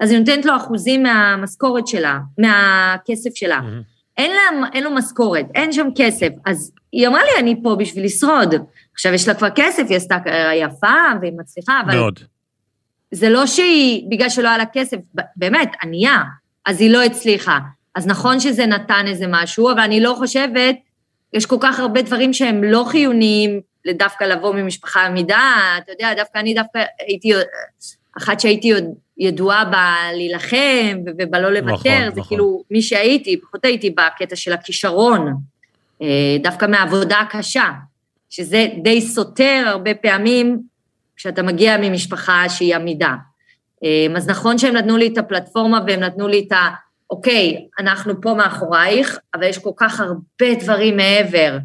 אז היא נותנת לו אחוזים מהמשכורת שלה, מהכסף שלה. מהמם. אין, לה, אין לו משכורת, אין שם כסף. אז היא אמרה לי, אני פה בשביל לשרוד. עכשיו יש לה כבר כסף, היא עשתה קריירה יפה והיא מצליחה, אבל מאוד. זה לא שהיא, בגלל שלא היה לה כסף, באמת, ענייה, אז היא לא הצליחה. אז נכון שזה נתן איזה משהו, אבל אני לא חושבת, יש כל כך הרבה דברים שהם לא חיוניים לדווקא לבוא ממשפחה עמידה, אתה יודע, דווקא אני דווקא הייתי, אחת שהייתי עוד ידועה בלהילחם ובלא לוותר, נכון, זה נכון. כאילו מי שהייתי, פחות הייתי בקטע של הכישרון, אה, דווקא מהעבודה הקשה, שזה די סותר הרבה פעמים כשאתה מגיע ממשפחה שהיא עמידה. אה, אז נכון שהם נתנו לי את הפלטפורמה והם נתנו לי את ה... אוקיי, אנחנו פה מאחורייך, אבל יש כל כך הרבה דברים מעבר.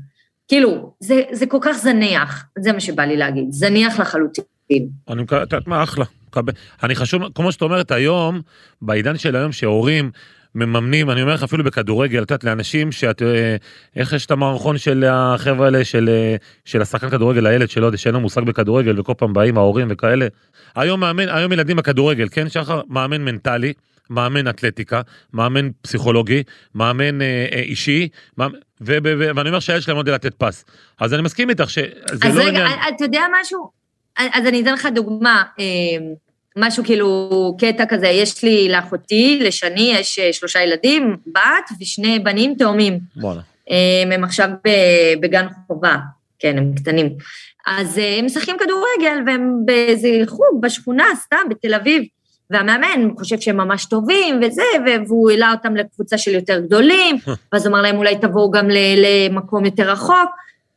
כאילו, זה, זה כל כך זניח, זה מה שבא לי להגיד, זניח לחלוטין. אני מקבל, את יודעת מה, אחלה. אני חשוב, כמו שאת אומרת, היום, בעידן של היום, שהורים מממנים, אני אומר לך אפילו בכדורגל, את יודעת, לאנשים שאת, אה, איך יש את המערכון של החבר'ה האלה, של, אה, של השחקן כדורגל, הילד שלו, שאין לו מושג בכדורגל, וכל פעם באים ההורים וכאלה. היום מאמן, היום ילדים בכדורגל, כן, שחר, מאמן מנטלי. מאמן אתלטיקה, מאמן פסיכולוגי, מאמן אה, אה, אישי, מאמן, ו, ו, ו, ואני אומר שהילד שלהם לא יודע לתת פס. אז אני מסכים איתך שזה אז לא רגע, עניין... אתה יודע משהו? אז אני אתן לך דוגמה, אה, משהו כאילו, קטע כזה, יש לי לאחותי, לשני, יש אה, שלושה ילדים, בת ושני בנים תאומים. וואלה. אה, הם עכשיו בגן חובה, כן, הם קטנים. אז אה, הם משחקים כדורגל, והם באיזה חוג בשכונה, סתם, בתל אביב. והמאמן חושב שהם ממש טובים וזה, והוא העלה אותם לקבוצה של יותר גדולים, ואז הוא אמר להם, אולי תבואו גם למקום יותר רחוק.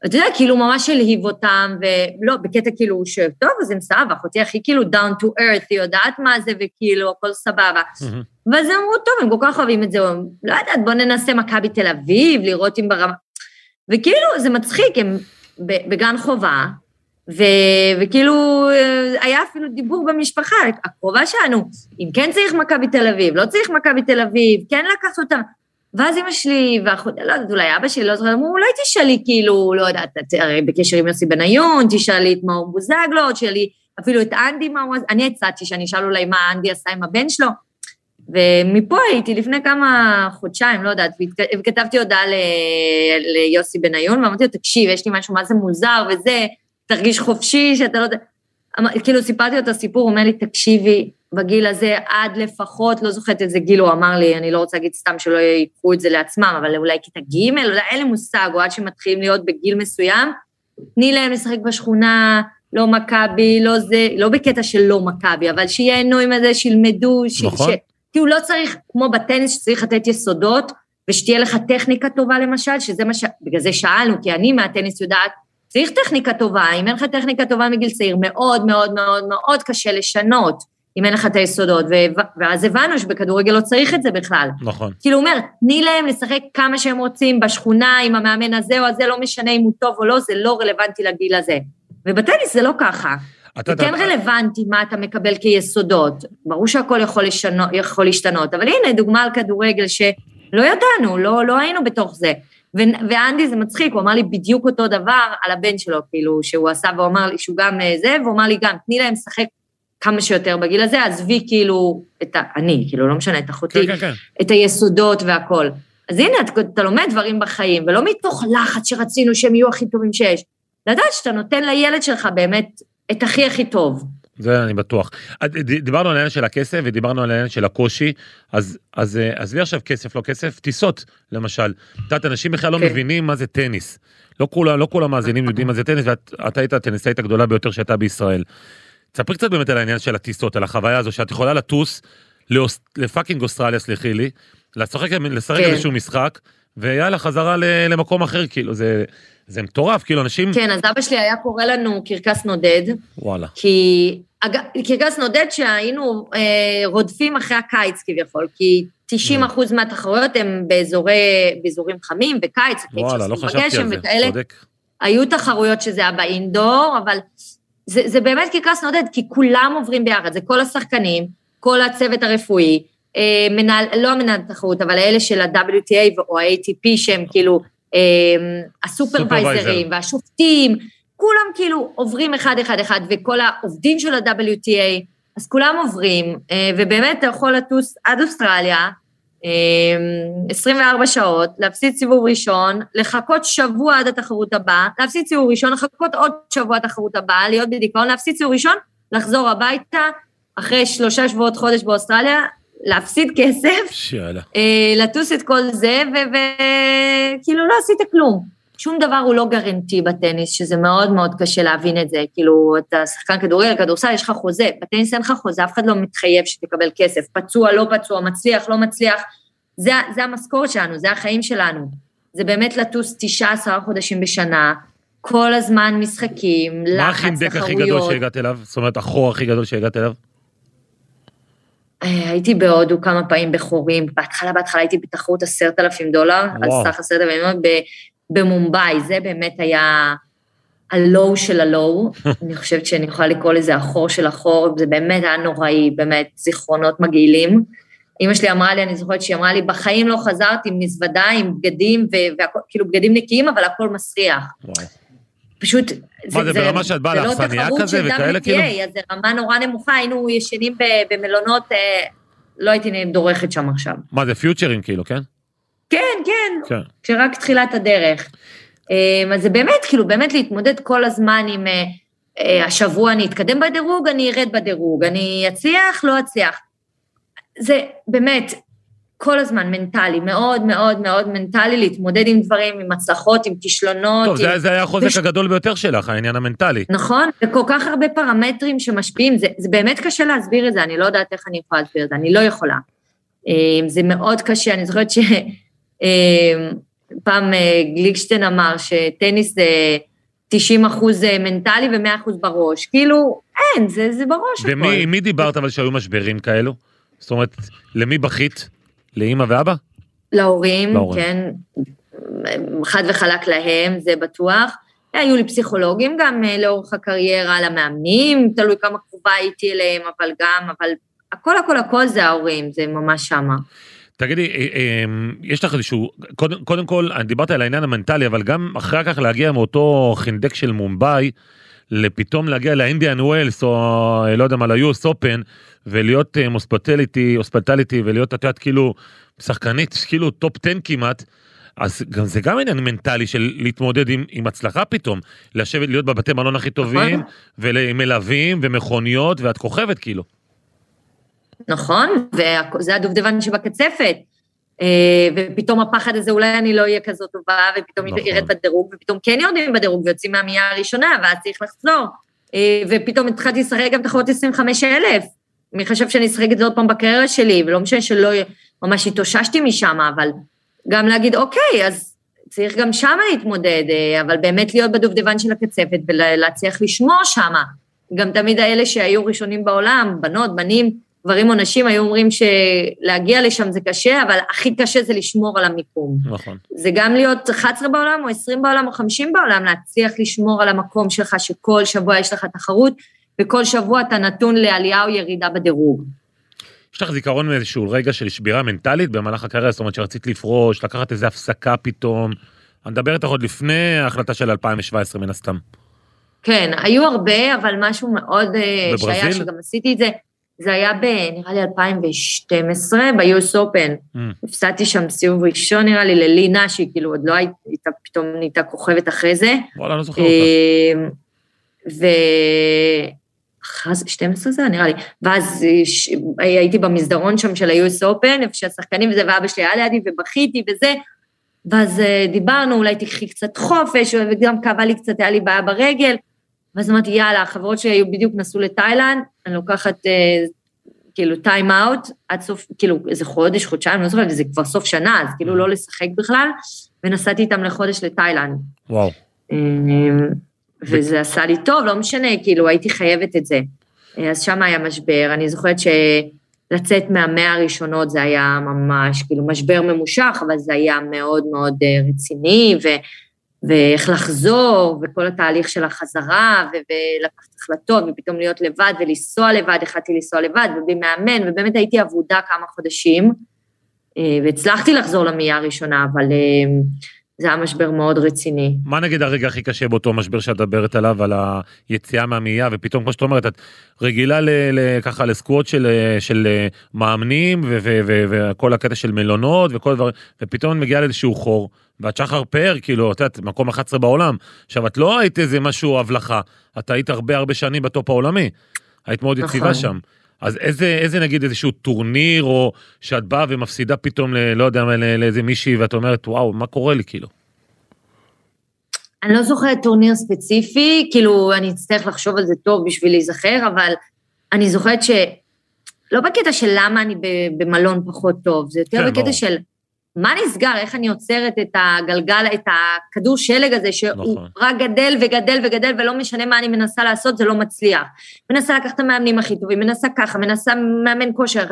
אתה יודע, כאילו ממש הלהיב אותם, ולא, בקטע כאילו שטוב, אז הם סבבה, אחותי הכי כאילו down to earth, היא יודעת מה זה, וכאילו, הכל סבבה. ואז הם אמרו, טוב, הם כל כך אוהבים את זה, הם, לא יודעת, בוא ננסה מכבי תל אביב, לראות אם ברמה... וכאילו, זה מצחיק, הם בגן חובה, ו, וכאילו, אה, היה אפילו דיבור במשפחה, הקרובה שלנו, אם כן צריך מכבי תל אביב, לא צריך מכבי תל אביב, כן לקחת אותם. ואז אמא שלי, ואחות, לא יודעת, אולי אבא שלי, לא זוכרת, אמרו, אולי תשאלי, כאילו, לא יודעת, את הרי בקשר עם יוסי בניון, תשאלי את מאור בוזגלו, תשאלי אפילו את אנדי, מה הוא... אני הצעתי שאני אשאל אולי מה אנדי עשה עם הבן שלו, ומפה הייתי לפני כמה חודשיים, לא יודעת, וכתבתי הודעה ל- ליוסי בניון, ואמרתי לו, תקשיב, יש לי משהו מה זה מוזר וזה, תרגיש חופשי, שאתה לא יודע... אמר- כאילו סיפרתי לו את הסיפור, הוא אומר לי, תקשיבי, בגיל הזה עד לפחות, לא זוכרת איזה גיל הוא אמר לי, אני לא רוצה להגיד סתם שלא ייקחו את זה לעצמם, אבל אולי כיתה ג', אולי אין לי מושג, או עד שמתחילים להיות בגיל מסוים, תני להם לשחק בשכונה, לא מכבי, לא זה, לא בקטע של לא מכבי, אבל שייהנו עם זה, שילמדו, ש... נכון. ש... כאילו לא צריך, כמו בטניס, שצריך לתת יסודות, ושתהיה לך טכניקה טובה למשל, שזה מה ש... בגלל זה שאלנו, כי אני מהטניס יודעת, צריך טכניקה טובה, אם אין לך טכניקה טובה מגיל צעיר, מאוד מאוד מאוד מאוד קשה לשנות, אם אין לך את היסודות. ואז הבנו שבכדורגל לא צריך את זה בכלל. נכון. כאילו הוא אומר, תני להם לשחק כמה שהם רוצים בשכונה עם המאמן הזה או הזה, לא משנה אם הוא טוב או לא, זה לא רלוונטי לגיל הזה. ובטניס זה לא ככה. זה כן רלוונטי מה אתה מקבל כיסודות. ברור שהכל יכול, לשנו, יכול להשתנות, אבל הנה דוגמה על כדורגל שלא ידענו, לא, לא היינו בתוך זה. ואנדי זה מצחיק, הוא אמר לי בדיוק אותו דבר על הבן שלו, כאילו, שהוא עשה, והוא אמר לי שהוא גם אה, זה, והוא אמר לי גם, תני להם לשחק כמה שיותר בגיל הזה, עזבי כאילו את ה... אני, כאילו, לא משנה, את אחותי, כן, כן, כן. את היסודות והכול. אז הנה, אתה, אתה לומד דברים בחיים, ולא מתוך לחץ שרצינו שהם יהיו הכי טובים שיש. לדעת שאתה נותן לילד שלך באמת את הכי הכי טוב. זה אני בטוח. אה, דיברנו על העניין של הכסף ודיברנו על העניין של הקושי, אז אז אה, עזבי עכשיו כסף, לא כסף, טיסות, למשל. את יודעת, אנשים בכלל לא כן. מבינים מה זה טניס. לא כולם, לא כולם מאזינים יודעים מה זה טניס, ואת היית הטניסאית הגדולה ביותר שהייתה בישראל. תספרי קצת באמת על העניין של הטיסות, על החוויה הזו, שאת יכולה לטוס לפאקינג אוסטרליה, סלחי לי, לשחק, לשחק כן. איזשהו משחק, ויאללה, חזרה למקום אחר, כאילו, זה, זה מטורף, כאילו, אנשים... כן, אז אבא שלי היה קורא לנו קרקס נודד. וואלה. כי... קרקס נודד שהיינו אה, רודפים אחרי הקיץ כביכול, כי 90 אחוז מהתחרויות הם באזורי, באזורים חמים, בקיץ, וואלה, לא חשבתי על זה, וכאלה. צודק. היו תחרויות שזה היה באינדור, אבל זה, זה באמת קרקס נודד, כי כולם עוברים ביחד, זה כל השחקנים, כל הצוות הרפואי, אה, מנהל, לא המנהל התחרות, אבל האלה של ה-WTA או ה-ATP שהם כאילו הסופרוויזרים והשופטים, כולם כאילו עוברים אחד אחד אחד, וכל העובדים של ה-WTA, אז כולם עוברים, אה, ובאמת אתה יכול לטוס עד אוסטרליה, 24 שעות, להפסיד סיבוב ראשון, לחכות שבוע עד התחרות הבאה, להפסיד סיבוב ראשון, לחכות עוד שבוע התחרות הבאה, להיות בדיכאון, להפסיד סיבוב ראשון, לחזור הביתה, אחרי שלושה שבועות חודש באוסטרליה, להפסיד כסף, שאלה. אה, לטוס את כל זה, וכאילו לא עשית כלום. שום דבר הוא לא גרנטי בטניס, שזה מאוד מאוד קשה להבין את זה. כאילו, אתה שחקן כדורגל, כדורסל, יש לך חוזה, בטניס אין לך חוזה, אף אחד לא מתחייב שתקבל כסף. פצוע, לא פצוע, מצליח, לא מצליח. זה, זה המשכורת שלנו, זה החיים שלנו. זה באמת לטוס 19 חודשים בשנה, כל הזמן משחקים, לחץ, תחרויות. מה החינדק הכי גדול שהגעת אליו? זאת אומרת, החור הכי גדול שהגעת אליו? אה, הייתי בהודו כמה פעמים בחורים, בהתחלה, בהתחלה הייתי בתחרות עשרת אלפים דולר, וואו. על סך עשרת אלפים דולר, במומבאי, זה באמת היה הלואו של הלואו, אני חושבת שאני יכולה לקרוא לזה החור של החור, זה באמת היה נוראי, באמת זיכרונות מגעילים. אימא שלי אמרה לי, אני זוכרת שהיא אמרה לי, בחיים לא חזרתי עם מזוודה, עם בגדים, וכאילו בגדים נקיים, אבל הכל מסריח. וואי. פשוט... מה, זה, זה ברמה שאת באה לאכסניה כזה וכאלה כאילו? אז זה רמה נורא נמוכה, היינו ישנים במלונות, אה, לא הייתי דורכת שם עכשיו. מה, זה פיוטרים כאילו, כן? כן, כן, כן. כשרק תחילת הדרך. אה, אז זה באמת, כאילו, באמת להתמודד כל הזמן עם אה, השבוע אני אתקדם בדירוג, אני ארד בדירוג, אני אצליח, לא אצליח. זה באמת, כל הזמן מנטלי, מאוד מאוד מאוד מנטלי להתמודד עם דברים, עם הצלחות, עם כישלונות. טוב, עם... זה, זה היה החוזק וש... הגדול ביותר שלך, העניין המנטלי. נכון, וכל כך הרבה פרמטרים שמשפיעים, זה, זה באמת קשה להסביר את זה, אני לא יודעת איך אני יכולה להסביר את זה, אני לא יכולה. אה, זה מאוד קשה, אני זוכרת שפעם אה, גליקשטיין אמר שטניס זה 90 אחוז אה, מנטלי ו-100 אחוז בראש, כאילו, אין, זה, זה בראש הכל. ומי דיברת אבל שהיו משברים כאלו? זאת אומרת, למי בכית? לאימא ואבא? להורים, להורים, כן. חד וחלק להם, זה בטוח. היו לי פסיכולוגים גם אה, לאורך הקריירה, למאמנים, תלוי כמה קרובה הייתי אליהם, אבל גם, אבל הכל הכל הכל זה ההורים, זה ממש שמה. תגידי, אה, אה, יש לך איזשהו, קודם, קודם כל, דיברת על העניין המנטלי, אבל גם אחרי כך להגיע מאותו חינדק של מומבאי, לפתאום להגיע לאינדיאן ווילס, או לא יודע מה, ל-US Open, ולהיות מ hospitality, hospitality, ולהיות, את יודעת, כאילו, שחקנית, כאילו top 10 כמעט, אז גם זה גם עניין מנטלי של להתמודד עם, עם הצלחה פתאום, לשבת, להיות בבתי מלון הכי טובים, נכון. ומלווים ומכוניות, ואת כוכבת כאילו. נכון, וזה הדובדבן שבקצפת. אה, ופתאום הפחד הזה, אולי אני לא אהיה כזאת טובה, ופתאום נכון. ירד בדירוג, ופתאום כן יורדים בדירוג ויוצאים מהמאה הראשונה, ואז צריך לחזור. אה, ופתאום התחלתי לשחק גם תחרות 25 אלף. מי חשב שאני אשחק את זה עוד פעם בקריירה שלי, ולא משנה שלא ממש התאוששתי משם, אבל גם להגיד, אוקיי, אז צריך גם שם להתמודד, אה, אבל באמת להיות בדובדבן של הקצפת ולהצליח לשמור שם. גם תמיד האלה שהיו ראשונים בעולם, בנות, בנים, גברים או נשים, היו אומרים שלהגיע לשם זה קשה, אבל הכי קשה זה לשמור על המיקום. נכון. זה גם להיות 11 בעולם, או 20 בעולם, או 50 בעולם, להצליח לשמור על המקום שלך, שכל שבוע יש לך תחרות, וכל שבוע אתה נתון לעלייה או ירידה בדירוג. יש לך זיכרון מאיזשהו רגע של שבירה מנטלית במהלך הקריירה, זאת אומרת שרצית לפרוש, לקחת איזה הפסקה פתאום. אני מדבר איתך עוד לפני ההחלטה של 2017 מן הסתם. כן, היו הרבה, אבל משהו מאוד אה, בברזיל? שהיה, שגם עשיתי את זה, זה היה ב... נראה לי 2012, ב-US Open. Mm. הפסדתי שם סיבוב ראשון נראה לי ללינה, שהיא כאילו עוד לא הייתה, פתאום נהייתה כוכבת אחרי זה. וואלה, לא זוכר אותה. אה, ו... אחרי זה, 12 זה נראה לי. ואז ש... הייתי במסדרון שם של ה-US Open, איפה שהשחקנים וזה, ואבא שלי היה לידי, ובכיתי וזה. ואז אה, דיברנו, אולי תקחי קצת חופש, וגם כאבה לי קצת, היה לי בעיה ברגל. ואז אמרתי, יאללה, החברות שלי היו בדיוק נסעו לתאילנד, אני לוקחת אה, כאילו טיים אאוט, עד סוף, כאילו איזה חודש, חודשיים, לא זוכרת, וזה כבר סוף שנה, אז כאילו לא לשחק בכלל, ונסעתי איתם לחודש לתאילנד. וואו. אמ, וזה עשה לי טוב, לא משנה, כאילו הייייתי חייבת את זה. אה, אז שם היה משבר, אני זוכרת שלצאת מהמאה הראשונות זה היה ממש, כאילו משבר ממושך, אבל זה היה מאוד מאוד אה, רציני, ו, ואיך לחזור, וכל התהליך של החזרה, ולקחת החלטות, ופתאום להיות לבד ולנסוע לבד, החלטתי לנסוע לבד, ובלי מאמן, ובאמת הייתי אבודה כמה חודשים, אה, והצלחתי לחזור למאייה הראשונה, אבל אה, זה היה משבר מאוד רציני. מה נגיד הרגע הכי קשה באותו משבר שאת מדברת עליו, על היציאה מהמאייה, ופתאום, כמו שאת אומרת, את רגילה ל, ל, ככה לסקוואט של, של מאמנים, וכל הקטע של מלונות, וכל דבר, ופתאום מגיעה לאיזשהו חור, ואת שחר פאר, כאילו, את יודעת, מקום 11 בעולם. עכשיו, את לא היית איזה משהו הבלחה, את היית הרבה הרבה שנים בטופ העולמי. היית מאוד יציבה נכון. שם. אז איזה, איזה נגיד איזשהו טורניר, או שאת באה ומפסידה פתאום, ל, לא יודע, לאיזה מישהי, ואת אומרת, וואו, מה קורה לי, כאילו? אני לא זוכרת טורניר ספציפי, כאילו, אני אצטרך לחשוב על זה טוב בשביל להיזכר, אבל אני זוכרת ש... לא בקטע של למה אני ב- במלון פחות טוב, זה יותר כן, בקטע ברור. של מה נסגר, איך אני עוצרת את הגלגל, את הכדור שלג הזה, שהוא נכון. רק גדל וגדל וגדל, ולא משנה מה אני מנסה לעשות, זה לא מצליח. מנסה לקחת את המאמנים הכי טובים, מנסה ככה, מנסה מאמן כושר,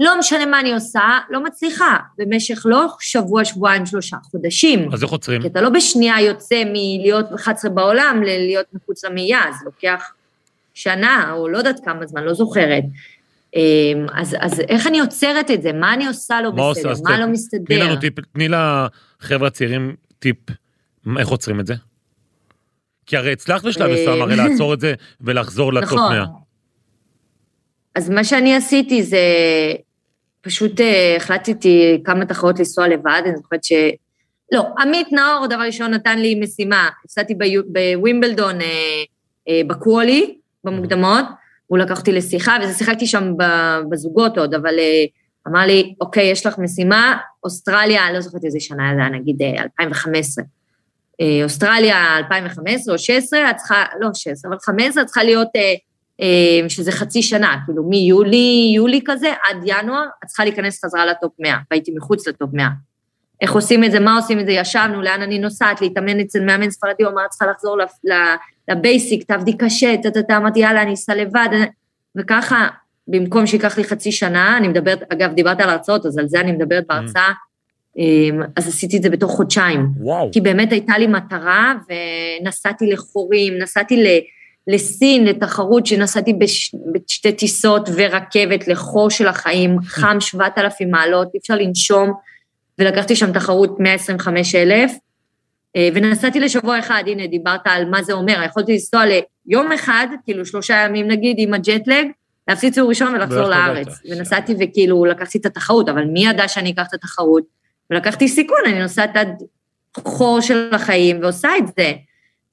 לא משנה מה אני עושה, לא מצליחה. במשך לא שבוע, שבועיים, שלושה חודשים. אז איך עוצרים? כי אתה לא בשנייה יוצא מלהיות 11 בעולם ללהיות מחוץ למאייה, זה לוקח שנה, או לא יודעת כמה זמן, לא זוכרת. אמ, אז, אז איך אני עוצרת את זה? מה אני עושה לא עושה? בסדר? אז מה לא תני מסתדר? לנו טיפ, תני לחבר'ה הצעירים טיפ, איך עוצרים את זה? כי הרי הצלחת בשלב אה, מסוים הרי לעצור את זה ולחזור לטופ 100. נכון. אז מה שאני עשיתי זה, פשוט אה, החלטתי כמה תחרות לנסוע לבד, אני זוכרת ש... לא, עמית נאור, דבר ראשון, נתן לי משימה. הפסדתי ביו- בווימבלדון אה, בקוולי, במוקדמות, הוא לקח אותי לשיחה, וזה שיחקתי שם בזוגות עוד, אבל אה, אמר לי, אוקיי, יש לך משימה, אוסטרליה, אני לא זוכרת איזה שנה זה היה, נגיד אה, 2015. אה, אוסטרליה 2015 או 16, את צריכה, לא 16, אבל 15, את צריכה להיות, אה, אה, שזה חצי שנה, כאילו מיולי, יולי כזה, עד ינואר, את צריכה להיכנס חזרה לטופ 100, והייתי מחוץ לטופ 100. איך עושים את זה, מה עושים את זה, ישבנו, לאן אני נוסעת, להתאמן אצל מאמן ספרדי, הוא אמר, את צריכה לחזור לבייסיק, תעבדי קשה, טה-טה-טה, אמרתי, יאללה, אני אסע לבד, וככה, במקום שייקח לי חצי שנה, אני מדברת, אגב, דיברת על הרצאות, אז על זה אני מדברת בהרצאה, אמ, אז עשיתי את זה בתוך חודשיים. וואו. כי באמת הייתה לי מטרה, ונסעתי לחורים, נסעתי ל, לסין, לתחרות שנסעתי בש, בשתי טיסות ורכבת לחור של החיים, חם 7,000 מעלות, אי אפשר לנשום, ולקחתי שם תחרות 125 אלף, אה, ונסעתי לשבוע אחד, הנה, דיברת על מה זה אומר, יכולתי לנסוע ליום אחד, כאילו שלושה ימים נגיד, עם הג'טלג, להפסיד סיור ראשון ולחזור לארץ. ונסעתי וכאילו לקחתי את התחרות, אבל מי ידע שאני אקח את התחרות? ולקחתי סיכון, אני נוסעת עד חור של החיים ועושה את זה.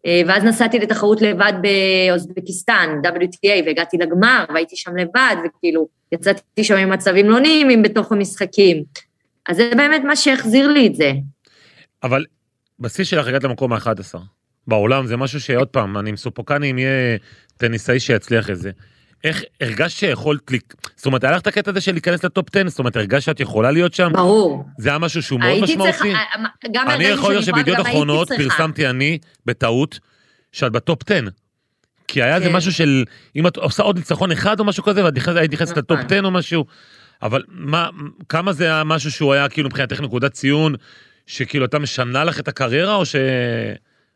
אה, ואז נסעתי לתחרות לבד באוזבקיסטן, WTA, והגעתי לגמר, והייתי שם לבד, וכאילו, יצאתי שם עם מצבים לא נעימים בתוך המשחקים. אז זה באמת מה שהחזיר לי את זה. אבל בשיא שלך הגעת למקום ה-11. בעולם זה משהו שעוד פעם, אני מסופוקני אם יהיה טניסאי שיצליח את זה. איך הרגשת שיכולת, זאת אומרת, היה לך את הקטע הזה של להיכנס לטופ 10, זאת אומרת, הרגשת שאת יכולה להיות שם? ברור. זה היה משהו שהוא מאוד משמעותי. צריכה, גם אני יכול להיות שבידיעות אחרונות. פרסמתי אני, בטעות, שאת בטופ 10. כי היה כן. משהו של, אם את עושה עוד ניצחון אחד או משהו כזה, ואת היית נכנסת נכון. לטופ 10 או משהו, אבל מה, כמה זה היה משהו שהוא היה כאילו מבחינתך נקודת ציון, שכאילו אתה משנה לך את הקריירה, או ש...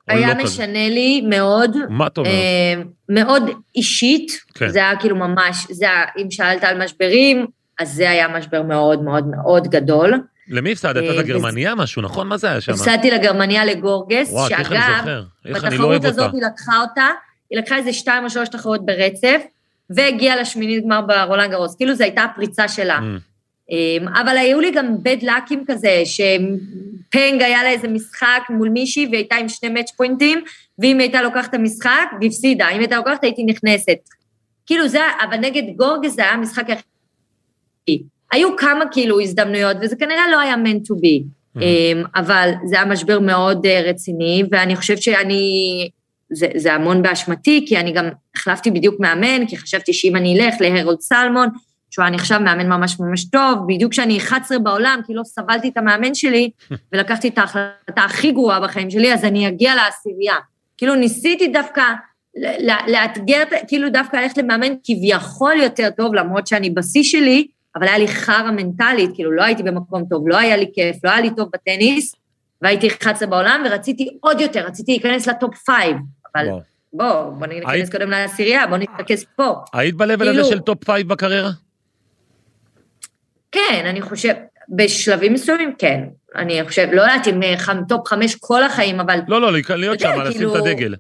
היה לא כזה? משנה לי מאוד, מה את אומרת? אה, מאוד אישית, כן. זה היה כאילו ממש, זה היה, אם שאלת על משברים, אז זה היה משבר מאוד מאוד מאוד גדול. למי הפסדת? אה, את הגרמניה משהו, נכון? מה זה היה שם? הפסדתי לגרמניה לגורגס, וואו, איך אני שאגב, זוכר? איך אני לא אוהב בתחרות אותה. הזאת היא לקחה אותה, היא לקחה איזה שתיים או שלוש תחרות ברצף, והגיעה לשמינית גמר ברולנד גרוס, כאילו זו הייתה הפריצה שלה. Mm. אמ, אבל היו לי גם בד לאקים כזה, שפנג היה לה איזה משחק מול מישהי והיא הייתה עם שני מאץ' פוינטים, ואם הייתה לוקחת את המשחק, והפסידה, אם הייתה לוקחת הייתי נכנסת. כאילו זה, אבל נגד גורגס זה היה המשחק הכי... היו כמה כאילו הזדמנויות, וזה כנראה לא היה meant to be. אמ, אבל זה היה משבר מאוד אה, רציני, ואני חושבת שאני... זה, זה המון באשמתי, כי אני גם החלפתי בדיוק מאמן, כי חשבתי שאם אני אלך להרולד סלמון, שהוא היה נחשב מאמן ממש ממש טוב, בדיוק כשאני 11 בעולם, כי לא סבלתי את המאמן שלי, ולקחתי את ההחלטה הכי גרועה בחיים שלי, אז אני אגיע לעשירייה. כאילו ניסיתי דווקא לאתגר, כאילו דווקא ללכת למאמן כביכול יותר טוב, למרות שאני בשיא שלי, אבל היה לי חרא מנטלית, כאילו לא הייתי במקום טוב, לא היה לי כיף, לא היה לי טוב בטניס, והייתי 11 בעולם, ורציתי עוד יותר, רציתי להיכנס לטופ 5, אבל. בוא, בוא ניכנס היית- קודם לעשירייה, בוא נתרכז פה. היית ב-level הזה כאילו- של טופ 5 בקריירה? כן, אני חושב, בשלבים מסוימים כן. אני חושב, לא יודעת אם אה, טופ חמש כל החיים, אבל לא, לא, להיות שם, לשים כאילו- את הדגל.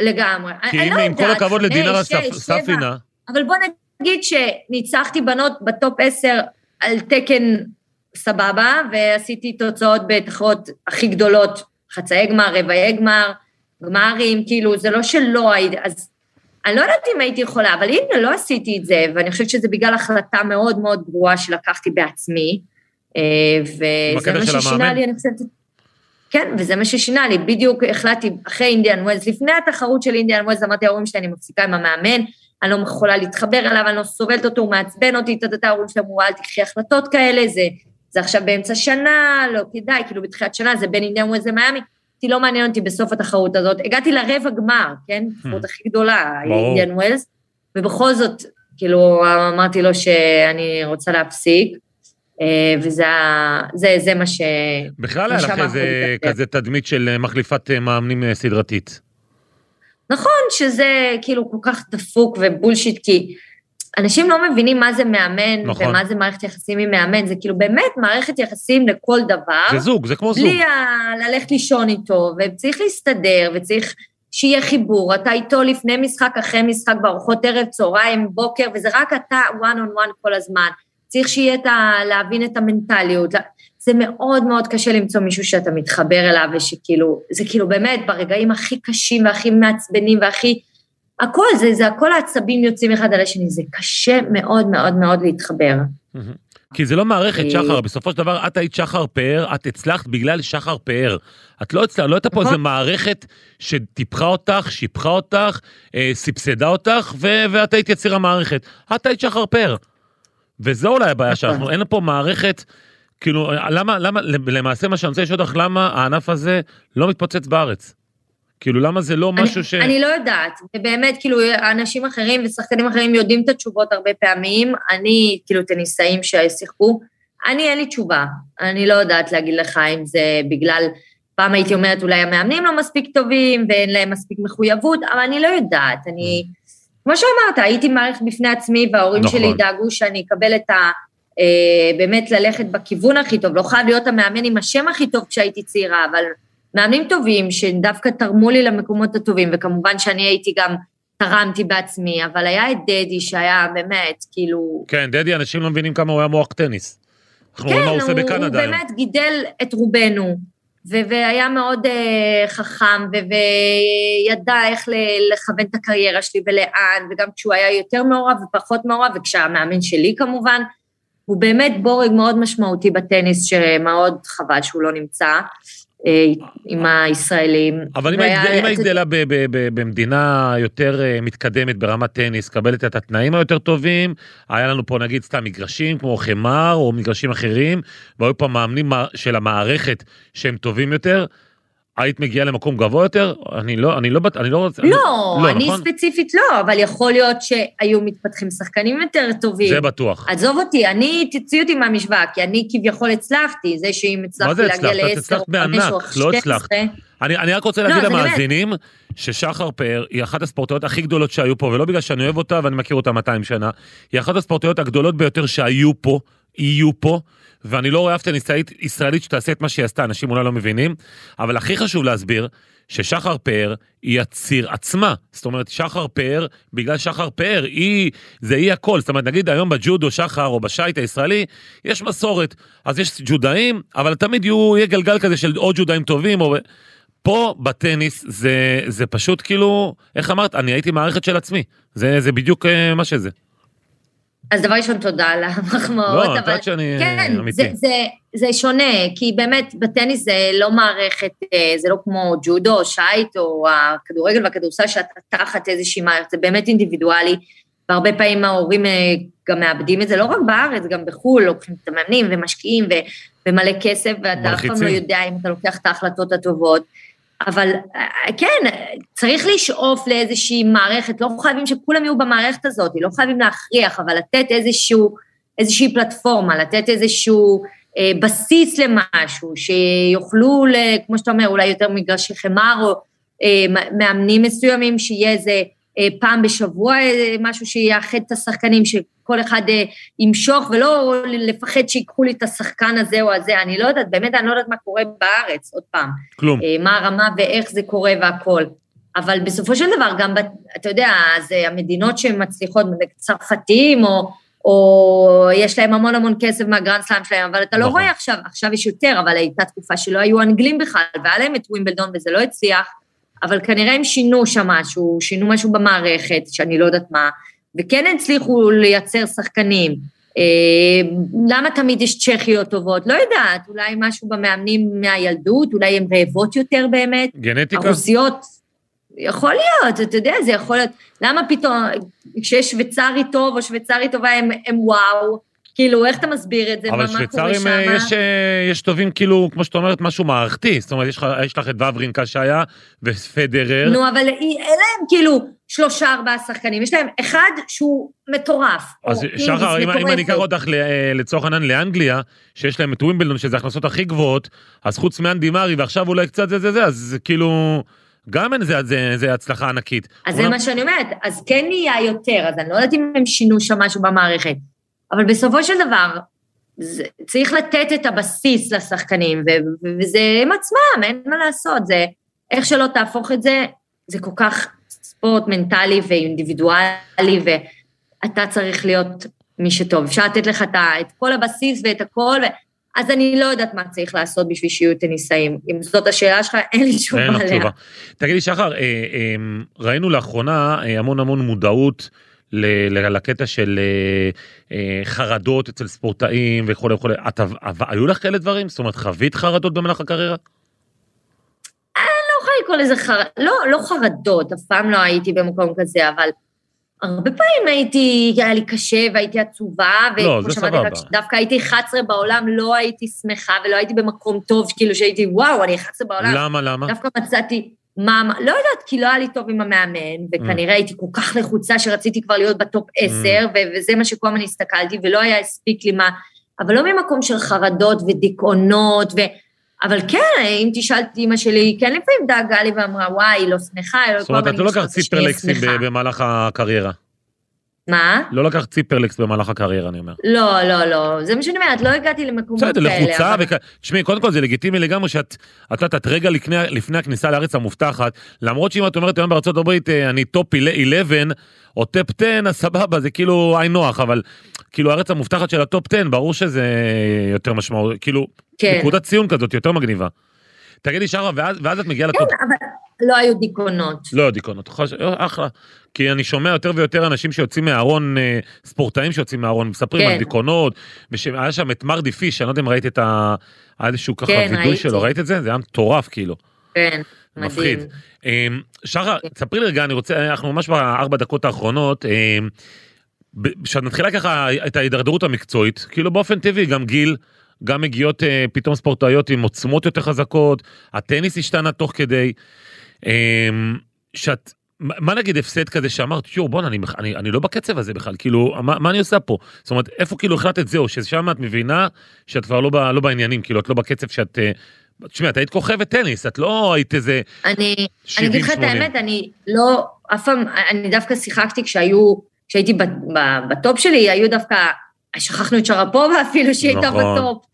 לגמרי. כי אני אם לא עם כל הכבוד לדינרה. סאפינה, אבל בוא נגיד שניצחתי בנות בטופ עשר על תקן סבבה, ועשיתי תוצאות בתחרות הכי גדולות, חצאי גמר, רבעי גמר, גמרים, כאילו, זה לא שלא הייתי, אז אני לא יודעת אם הייתי יכולה, אבל הנה, לא עשיתי את זה, ואני חושבת שזה בגלל החלטה מאוד מאוד גרועה שלקחתי בעצמי, אה, וזה מה ששינה המאמן? לי, אני חושבת... כן, וזה מה ששינה לי, בדיוק החלטתי אחרי אינדיאן ווילס, לפני התחרות של אינדיאן ווילס, אמרתי להורים שלי, אני מפסיקה עם המאמן, אני לא יכולה להתחבר אליו, אני לא סובלת אותו, הוא מעצבן אותי, טה ההורים שלי אמרו, אל תקחי החלטות כאלה, זה, זה עכשיו באמצע שנה, לא כדאי, כאילו בתחילת שנה, זה בין אינדיאן ווילס למיאמי, אותי לא מעניין אותי בסוף התחרות הזאת, הגעתי לרבע גמר, כן? התחרות הכי גדולה. אינדיאן ווילס, ובכל זאת, כאילו, אמרתי לו שאני רוצה להפסיק, אה, וזה זה, זה מה ש... בכלל היה לך איזה נתקדם. כזה תדמית של מחליפת אה, מאמנים אה, סדרתית. נכון שזה כאילו כל כך דפוק ובולשיט, כי אנשים לא מבינים מה זה מאמן, נכון. ומה זה מערכת יחסים עם מאמן, זה כאילו באמת מערכת יחסים לכל דבר. זה זוג, זה כמו זוג. בלי ה- ללכת לישון איתו, וצריך להסתדר, וצריך שיהיה חיבור, אתה איתו לפני משחק, אחרי משחק, בארוחות ערב, צהריים, בוקר, וזה רק אתה one on one כל הזמן. צריך שיהיה את ה... להבין את המנטליות. זה מאוד מאוד קשה למצוא מישהו שאתה מתחבר אליו, ושכאילו, זה כאילו באמת ברגעים הכי קשים והכי מעצבנים והכי... הכל, זה, זה הכל העצבים יוצאים אחד על השני, זה קשה מאוד מאוד מאוד להתחבר. כי זה לא מערכת אה, שחר, בסופו של דבר את היית שחר פאר, את הצלחת בגלל שחר פאר. את לא הצלחת, לא הייתה פה נכון. איזה מערכת שטיפחה אותך, שיפחה אותך, אה, סבסדה אותך, ו- ואת היית יציר המערכת. את היית שחר פאר. וזו אולי הבעיה נכון. שאנחנו, אין פה מערכת, כאילו, למה, למה, למעשה מה שאני רוצה לשאול אותך, למה הענף הזה לא מתפוצץ בארץ? כאילו, למה זה לא משהו אני, ש... אני לא יודעת, ובאמת, כאילו, אנשים אחרים ושחקנים אחרים יודעים את התשובות הרבה פעמים, אני, כאילו, טניסאים ששיחקו, אני, אין לי תשובה. אני לא יודעת להגיד לך אם זה בגלל, פעם הייתי אומרת, אולי המאמנים לא מספיק טובים ואין להם מספיק מחויבות, אבל אני לא יודעת. אני, כמו שאמרת, הייתי מערכת בפני עצמי, וההורים נכון. שלי דאגו שאני אקבל את ה... אה, באמת ללכת בכיוון הכי טוב, לא חייב להיות המאמן עם השם הכי טוב כשהייתי צעירה, אבל מאמנים טובים שדווקא תרמו לי למקומות הטובים, וכמובן שאני הייתי גם, תרמתי בעצמי, אבל היה את דדי שהיה באמת, כאילו... כן, דדי, אנשים לא מבינים כמה הוא היה מוח טניס. אנחנו רואים מה הוא עושה הוא, הוא בקנדה היום. באמת גידל את רובנו, והיה מאוד uh, חכם, וידע איך לכוון את הקריירה שלי ולאן, וגם כשהוא היה יותר מעורב ופחות מעורב, וכשהמאמן שלי כמובן, הוא באמת בורג מאוד משמעותי בטניס, שמאוד חבל שהוא לא נמצא עם הישראלים. אבל אם היית- גדלה במדינה יותר אה, מתקדמת ברמת טניס, קבלת את התנאים היותר טובים, היה לנו פה נגיד סתם מגרשים כמו חמר או מגרשים אחרים, והיו פה מאמנים של המערכת שהם טובים יותר, היית מגיעה למקום גבוה יותר? אני לא, אני לא, אני לא רוצה... לא, אני, אני נכון? ספציפית לא, אבל יכול להיות שהיו מתפתחים שחקנים יותר טובים. זה בטוח. עזוב אותי, אני, תצאי אותי מהמשוואה, כי אני כביכול הצלחתי, זה שאם הצלחתי להגיע ל-10 או 5 או 12... לא הצלחת. אני, אני רק רוצה להגיד לא, למאזינים, ששחר פאר היא אחת הספורטאיות הכי גדולות שהיו פה, ולא בגלל שאני אוהב אותה ואני מכיר אותה 200 שנה, היא אחת הספורטאיות הגדולות ביותר שהיו פה, יהיו פה, ואני לא רואה אף טניסאית ישראלית שתעשה את מה שהיא עשתה, אנשים אולי לא מבינים, אבל הכי חשוב להסביר, ששחר פאר היא הציר עצמה. זאת אומרת, שחר פאר, בגלל שחר פאר, היא, זה היא הכל. זאת אומרת, נגיד היום בג'ודו שחר או בשייט הישראלי, יש מסורת. אז יש ג'ודאים, אבל תמיד יהיו, יהיה גלגל כזה של עוד ג'ודאים טובים, או... פה בטניס זה, זה פשוט כאילו, איך אמרת, אני הייתי מערכת של עצמי. זה, זה בדיוק uh, מה שזה. אז דבר ראשון, תודה על המחמאות. לא, את יודעת שאני כן, אמיתי. זה, זה, זה שונה, כי באמת בטניס זה לא מערכת, אה, זה לא כמו ג'ודו שייט או הכדורגל והכדורסל שאתה תחת איזושהי מערכת, זה באמת אינדיבידואלי, והרבה פעמים ההורים אה, גם מאבדים את זה, לא רק בארץ, גם בחו"ל, לוקחים את המאמנים ומשקיעים ו, ומלא כסף, ואתה אף פעם לא יודע אם אתה לוקח את ההחלטות הטובות. אבל אה, כן, צריך לשאוף לאיזושהי מערכת, לא חייבים שכולם יהיו במערכת הזאת, לא חייבים להכריח, אבל לתת איזשהו, איזושהי פלטפורמה, לתת איזשהו אה, בסיס למשהו, שיוכלו, כמו שאתה אומר, אולי יותר מגרשי חמר, או אה, מאמנים מסוימים, שיהיה איזה פעם בשבוע אה, משהו שיאחד את השחקנים, שכל אחד אה, ימשוך, ולא לפחד שיקחו לי את השחקן הזה או הזה, אני לא יודעת, באמת אני לא יודעת מה קורה בארץ, עוד פעם. כלום. מה הרמה ואיך זה קורה והכל. אבל בסופו של דבר, גם, אתה יודע, זה המדינות שמצליחות, צרפתים, או, או יש להם המון המון כסף מהגרנד סלאם שלהם, אבל אתה לא נכון. רואה עכשיו, עכשיו יש יותר, אבל הייתה תקופה שלא היו אנגלים בכלל, והיה להם את ווימבלדון וזה לא הצליח. אבל כנראה הם שינו שם משהו, שינו משהו במערכת, שאני לא יודעת מה, וכן הצליחו לייצר שחקנים. אה, למה תמיד יש צ'כיות טובות? לא יודעת, אולי משהו במאמנים מהילדות, אולי הן רעבות יותר באמת. גנטיקה? הרוסיות, יכול להיות, אתה יודע, זה יכול להיות. למה פתאום, כשיש שוויצרי טוב או שוויצרי טובה הם, הם וואו, כאילו, איך אתה מסביר את זה? אבל שוויצרים אה, יש, אה, יש טובים, כאילו, כמו שאת אומרת, משהו מערכתי. זאת אומרת, יש, יש לך את וברינקה שהיה, ופדרר. נו, אבל אין להם כאילו שלושה, ארבעה שחקנים, יש להם אחד שהוא מטורף. אז שחר, אם, אם אני אקח אותך אה, לצורך העניין לאנגליה, שיש להם את ווימבלדון, שזה ההכנסות הכי גבוהות, אז חוץ מאנדי מארי, ועכשיו אולי קצת זה זה זה, אז כאילו... גם אין זה, זה, זה הצלחה ענקית. אז זה מה שאני אומרת, אז כן נהיה יותר, אז אני לא יודעת אם הם שינו שם משהו במערכת. אבל בסופו של דבר, זה, צריך לתת את הבסיס לשחקנים, ו, וזה הם עצמם, אין מה לעשות, זה, איך שלא תהפוך את זה, זה כל כך ספורט מנטלי ואינדיבידואלי, ואתה צריך להיות מי שטוב. אפשר לתת לך את כל הבסיס ואת הכל. אז אני לא יודעת מה צריך לעשות בשביל שיהיו טניסאים. אם זאת השאלה שלך, אין לי תשובה עליה. תגידי, שחר, אה, אה, ראינו לאחרונה אה, המון המון מודעות לקטע של אה, אה, חרדות אצל ספורטאים וכולי וכולי. היו לך כאלה דברים? זאת אומרת, חווית חרדות במהלך הקריירה? אני לא יכולה לקרוא לזה חרדות, לא, לא חרדות, אף פעם לא הייתי במקום כזה, אבל הרבה פעמים הייתי, היה לי קשה והייתי עצובה, לא, זה סבבה. דווקא הייתי 11 בעולם, לא הייתי שמחה ולא הייתי במקום טוב, כאילו שהייתי, וואו, אני 11 בעולם. למה, למה? דווקא מצאתי, מה, לא יודעת, כי לא היה לי טוב עם המאמן, וכנראה הייתי כל כך לחוצה שרציתי כבר להיות בטופ 10, וזה מה שכל הזמן הסתכלתי, ולא היה הספיק לי מה, אבל לא ממקום של חרדות ודיכאונות, ו... אבל כן, אם תשאל את אימא שלי, כן לפעמים דאגה לי ואמרה, וואי, היא לא שמחה, היא לא... זאת אומרת, את לא לקחת ציפרלקסים במהלך הקריירה. מה? לא לקחת ציפרלקס במהלך הקריירה, אני אומר. לא, לא, לא, זה מה שאני אומרת, לא הגעתי למקומות כאלה. בסדר, לחוצה, אבל... תשמעי, קודם כל זה לגיטימי לגמרי שאת, את יודעת, את רגע לפני, לפני הכניסה לארץ המובטחת, למרות שאם את אומרת היום בארצות הברית, אה, אני טופ 11, או טופ 10, אז סבבה, זה כאילו היי נוח, אבל כאילו הארץ המובטחת של הטופ 10, ברור שזה יותר משמעות, כאילו, כן. נקודת ציון כזאת יותר מגניבה. תגידי שרה, ואז, ואז את מגיעה כן, לטופ... כן, אבל לא היו דיכאונות. לא היו דיכאונות, אחלה. כי אני שומע יותר ויותר אנשים שיוצאים מהארון, אה, ספורטאים שיוצאים מהארון, מספרים כן. על דיכאונות, והיה שם את מרדי פיש, אני לא יודע אם ראית את ה... היה איזשהו ככה כן, וידוי ראיתי. שלו, ראית את זה? זה היה מטורף כאילו. כן, מפחיד. מדהים. אמ, שחר, כן. ספרי לי רגע, אני רוצה, אנחנו ממש בארבע דקות האחרונות, כשאת אמ, מתחילה ככה את ההידרדרות המקצועית, כאילו באופן טבעי גם גיל, גם מגיעות אה, פתאום ספורטאיות עם עוצמות יותר חזקות, הטניס השתנה תוך כדי. אה, שאת, מה נגיד הפסד כזה שאמרת, יואו בואנה אני, אני, אני לא בקצב הזה בכלל, כאילו מה, מה אני עושה פה? זאת אומרת איפה כאילו החלטת זהו, ששם את מבינה שאת כבר לא, ב, לא בעניינים, כאילו את לא בקצב שאת... אה, תשמעי, את היית כוכבת טניס, את לא היית איזה 70-80. אני, אני אגיד לך את האמת, אני לא, אף פעם, אני דווקא שיחקתי כשהיו, כשהייתי בטופ שלי, היו דווקא, שכחנו את שרפובה אפילו, שהיא הייתה נכון. בטופ.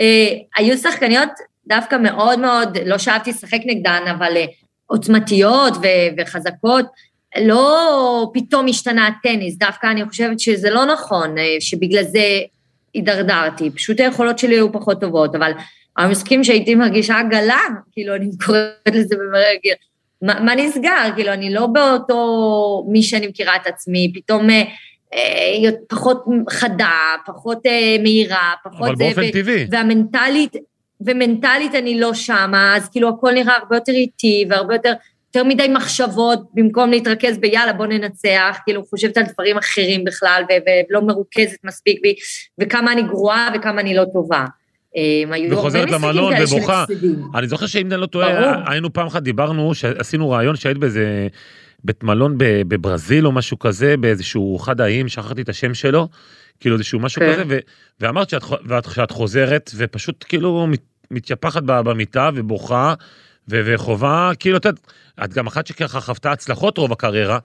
אה, היו שחקניות דווקא מאוד מאוד, לא שאהבתי לשחק נגדן, אבל אה, עוצמתיות ו- וחזקות. לא פתאום השתנה הטניס, דווקא אני חושבת שזה לא נכון, אה, שבגלל זה הידרדרתי. פשוט היכולות שלי היו פחות טובות, אבל המשחקים שהייתי מרגישה עגלה, כאילו, אני קוראת לזה ברגל. מה, מה נסגר? כאילו, אני לא באותו מי שאני מכירה את עצמי, פתאום אה, אה, פחות חדה, פחות אה, מהירה, פחות אבל באופן ו- טבעי. והמנטלית, ומנטלית אני לא שמה, אז כאילו הכל נראה הרבה יותר איטי והרבה יותר, יותר מדי מחשבות, במקום להתרכז ביאללה בוא ננצח, כאילו חושבת על דברים אחרים בכלל, ו- ולא מרוכזת מספיק בי, וכמה אני גרועה וכמה אני לא טובה. אה, וחוזרת למלון ובוכה. אני זוכר שאם אני לא טועה. היינו פעם אחת דיברנו, שעשינו רעיון שהיית באיזה בית מלון בברזיל או משהו כזה, באיזשהו אחד האיים, שכחתי את השם שלו, כאילו איזשהו משהו כן. כזה, ו- ואמרת שאת, ואת, שאת חוזרת ופשוט כאילו מת, מתייפחת במיטה ובוכה, ו- וחובה, כאילו, את יודעת, את גם אחת שככה חוותה הצלחות רוב הקריירה,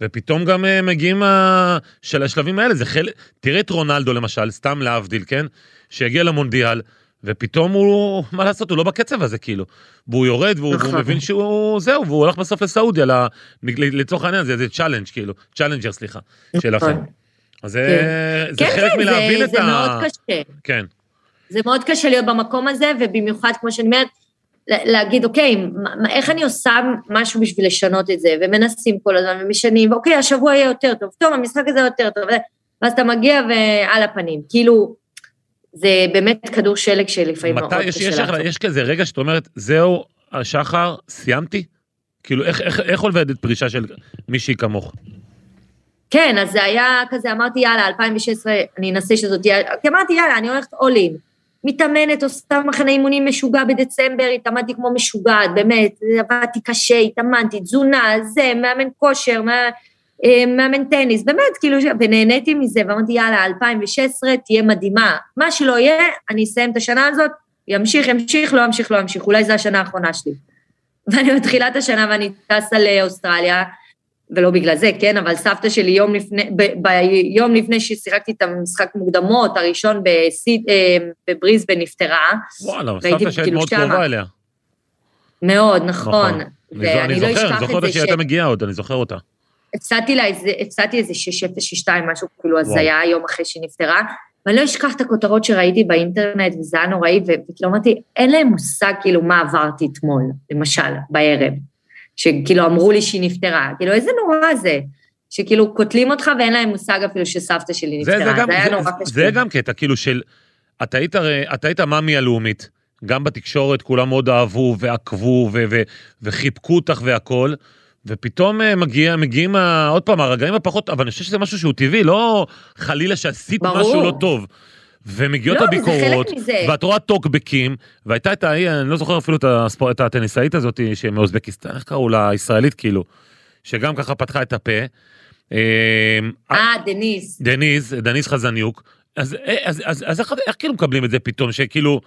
ופתאום גם אה, מגיעים ה- של השלבים האלה, זה חלק, תראה את רונלדו למשל, סתם להבדיל, כן? שהגיע למונדיאל, ופתאום הוא, מה לעשות, הוא לא בקצב הזה כאילו. והוא יורד והוא, והוא נכון. מבין שהוא, זהו, והוא הולך בסוף לסעודיה, לצורך העניין, זה, זה challenge כאילו, challenger סליחה, שלכם. אז זה, זה כן, חלק כן, מלהבין זה, את זה ה... מאוד קשה. כן, זה מאוד קשה להיות במקום הזה, ובמיוחד, כמו שאני אומרת, להגיד, אוקיי, מה- איך אני עושה משהו בשביל לשנות את זה, ומנסים כל הזמן, ומשנים, ואוקיי, השבוע יהיה יותר טוב, טוב, המשחק הזה יותר טוב, ואז אתה מגיע ועל הפנים. כאילו, זה באמת כדור שלג שלפעמים מאוד יש, קשה יש, לעצור. יש כזה רגע שאת אומרת, זהו, שחר, סיימתי? כאילו, איך, איך, איך עובדת פרישה של מישהי כמוך? כן, אז זה היה כזה, אמרתי, יאללה, 2016, אני אנסה שזאת תהיה, כי אמרתי, יאללה, אני הולכת all in. מתאמנת, עושה מחנה אימונים משוגע בדצמבר, התאמנתי כמו משוגעת, באמת, עבדתי קשה, התאמנתי, תזונה, זה, מאמן כושר, מה, אה, מאמן טניס, באמת, כאילו, ונהניתי מזה, ואמרתי, יאללה, 2016 תהיה מדהימה. מה שלא יהיה, אני אסיים את השנה הזאת, ימשיך, ימשיך, לא ימשיך, לא ימשיך, אולי זו השנה האחרונה שלי. ואני מתחילה את השנה ואני טסה לאוסטרליה, ולא בגלל זה, כן, אבל סבתא שלי יום לפני, ב, ביום לפני ששיחקתי את המשחק מוקדמות, הראשון בסיד, אה, בבריסבן נפטרה, וואלה, סבתא שהיית כאילו מאוד שמה. קרובה אליה. מאוד, נכון. זו- ואני אני לא זוכר, אשכח אני זוכר את אותה זה שהיא הייתה מגיעה עוד, אני זוכר אותה. הפסדתי לה איזה, הפסדתי איזה 6-0-6-2, משהו כאילו. הזיה יום אחרי שהיא נפטרה, ואני לא אשכח את הכותרות שראיתי באינטרנט, וזה היה נוראי, וכאילו אמרתי, אין להם מושג כאילו מה עברתי אתמול, למשל, בערב, שכאילו אמרו לי שהיא נפטרה, כאילו איזה נורא זה, שכאילו קוטלים אותך ואין להם מושג אפילו שסבתא שלי זה, נפטרה, זה, גם, זה היה זה, נורא קשה. זה גם קטע, כאילו של... את היית הרי, את היית מאמי הלאומית, גם בתקשורת כולם מאוד אהבו ועקבו ו, ו, וחיבקו אותך והכל, ופתאום אה, מגיע, מגיעים, ה, עוד פעם, הרגעים הפחות, אבל אני חושב שזה משהו שהוא טבעי, לא חלילה שעשית ברור. משהו לא טוב. ומגיעות לא, הביקורות. ואת רואה טוקבקים, והייתה את ההיא, אני לא זוכר אפילו את, הספור, את הטניסאית הזאת מאוזבקיסטן, איך קראו לה, הישראלית כאילו, שגם ככה פתחה את הפה. אה, אה, דניס. דניז, דניז חזניוק, אז, אז, אז, אז איך, איך כאילו מקבלים את זה פתאום, שכאילו,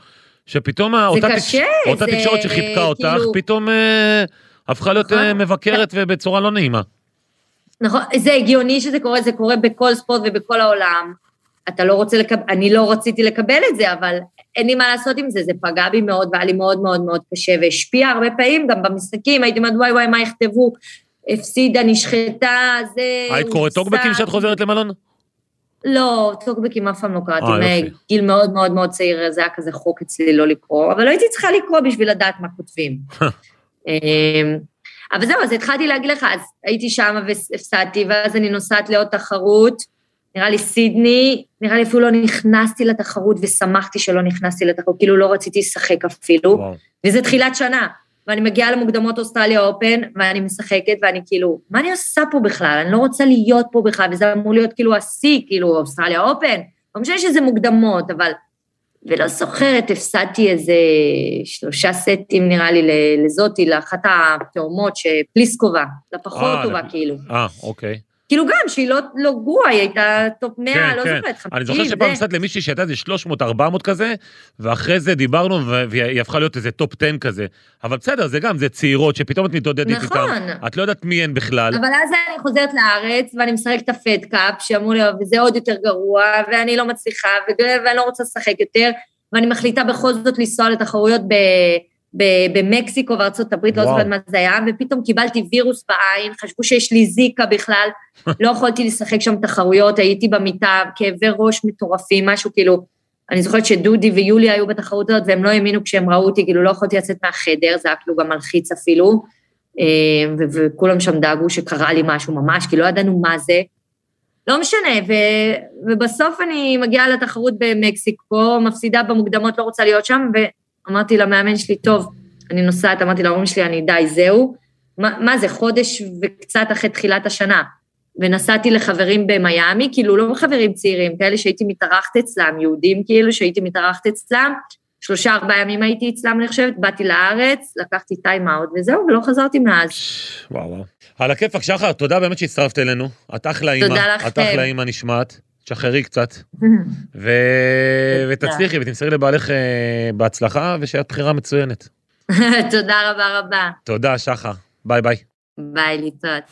שפתאום אותה, קשה, אותה זה תקשורת שחיבקה אותך, כאילו- פתאום אה, הפכה להיות נכון. אה, מבקרת ובצורה לא נעימה. נכון, זה הגיוני שזה קורה, זה קורה בכל ספורט ובכל העולם. אתה לא רוצה לקבל, אני לא רציתי לקבל את זה, אבל אין לי מה לעשות עם זה, זה פגע בי מאוד והיה לי מאוד מאוד מאוד קשה, והשפיע הרבה פעמים גם במשחקים, הייתי אומרת, וואי וואי, מה יכתבו? הפסידה, נשחטה, זה... היית קוראת טוקבקים. כשאת חוזרת למלון? לא, טוקבקים אף פעם לא קראתי, אה. מגיל מאוד מאוד מאוד צעיר, זה היה כזה חוק אצלי לא לקרוא, אבל לא הייתי צריכה לקרוא בשביל לדעת מה כותבים. אמ, אבל זהו, אז התחלתי להגיד לך, אז הייתי שם והפסדתי, ואז אני נוסעת לעוד תחרות, נראה לי סידני, נראה לי אפילו לא נכנסתי לתחרות ושמחתי שלא נכנסתי לתחרות, כאילו לא רציתי לשחק אפילו, וואו. וזה תחילת שנה. ואני מגיעה למוקדמות אוסטרליה אופן, ואני משחקת, ואני כאילו, מה אני עושה פה בכלל? אני לא רוצה להיות פה בכלל, וזה אמור להיות כאילו השיא, כאילו אוסטרליה אופן. לא משנה שזה מוקדמות, אבל ולא זוכרת, הפסדתי איזה שלושה סטים נראה לי לזאתי, לאחת התאומות, פליסקובה, לפחות אה, טובה כאילו. אה, אוקיי. כאילו גם, שהיא לא, לא גרועה, היא הייתה טופ 100, כן, לא כן. זוכרת, 50, אני זוכר שפעם. הפסדת למישהי שהייתה איזה 300-400 כזה, ואחרי זה דיברנו והיא הפכה להיות איזה טופ 10 כזה. אבל בסדר, זה גם, זה צעירות שפתאום את מתמודדת נכון. איתן. את לא יודעת מי הן בכלל. אבל אז אני חוזרת לארץ, ואני משחקת את ה Fed Cup, שאמרו לי, וזה עוד יותר גרוע, ואני לא מצליחה, ואני לא רוצה לשחק יותר, ואני מחליטה בכל זאת לנסוע לתחרויות ב... במקסיקו וארצות הברית, לא וואו. זוכרת מה זה היה, ופתאום קיבלתי וירוס בעין, חשבו שיש לי זיקה בכלל, לא יכולתי לשחק שם תחרויות, הייתי במיטה, כאבי ראש מטורפים, משהו כאילו, אני זוכרת שדודי ויולי היו בתחרות הזאת, והם לא האמינו כשהם ראו אותי, כאילו לא יכולתי לצאת מהחדר, זה היה כאילו גם מלחיץ אפילו, אה, ו- וכולם שם דאגו שקרה לי משהו ממש, כי לא ידענו מה זה. לא משנה, ו- ובסוף אני מגיעה לתחרות במקסיקו, מפסידה במוקדמות, לא רוצה להיות שם, ואמרתי למאמן שלי, טוב, אני נוסעת, אמרתי להורים שלי, אני די, זהו. מה, מה זה, חודש וקצת אחרי תחילת השנה. ונסעתי לחברים במיאמי, כאילו לא חברים צעירים, כאלה שהייתי מתארחת אצלם, יהודים כאילו, שהייתי מתארחת אצלם, שלושה ארבעה ימים הייתי אצלם, אני חושבת, באתי לארץ, לקחתי טיים אאוט וזהו, ולא חזרתי מאז. וואו וואו. על הכיפאק, שחר, תודה באמת שהצטרפת אלינו. את אחלה אימא. את. אחלה אימא נשמעת. תשחררי קצת. ו... ותצליחי ותמסרי לבעלך אה, בהצלחה, ושיהיה בחירה מצוינת. תודה רבה רבה. תודה, שחר. ביי ביי. ביי, להתראות.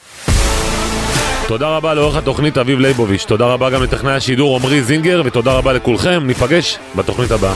תודה רבה לעורך התוכנית אביב ליבוביץ', תודה רבה גם לטכנאי השידור עמרי זינגר, ותודה רבה לכולכם, ניפגש בתוכנית הבאה.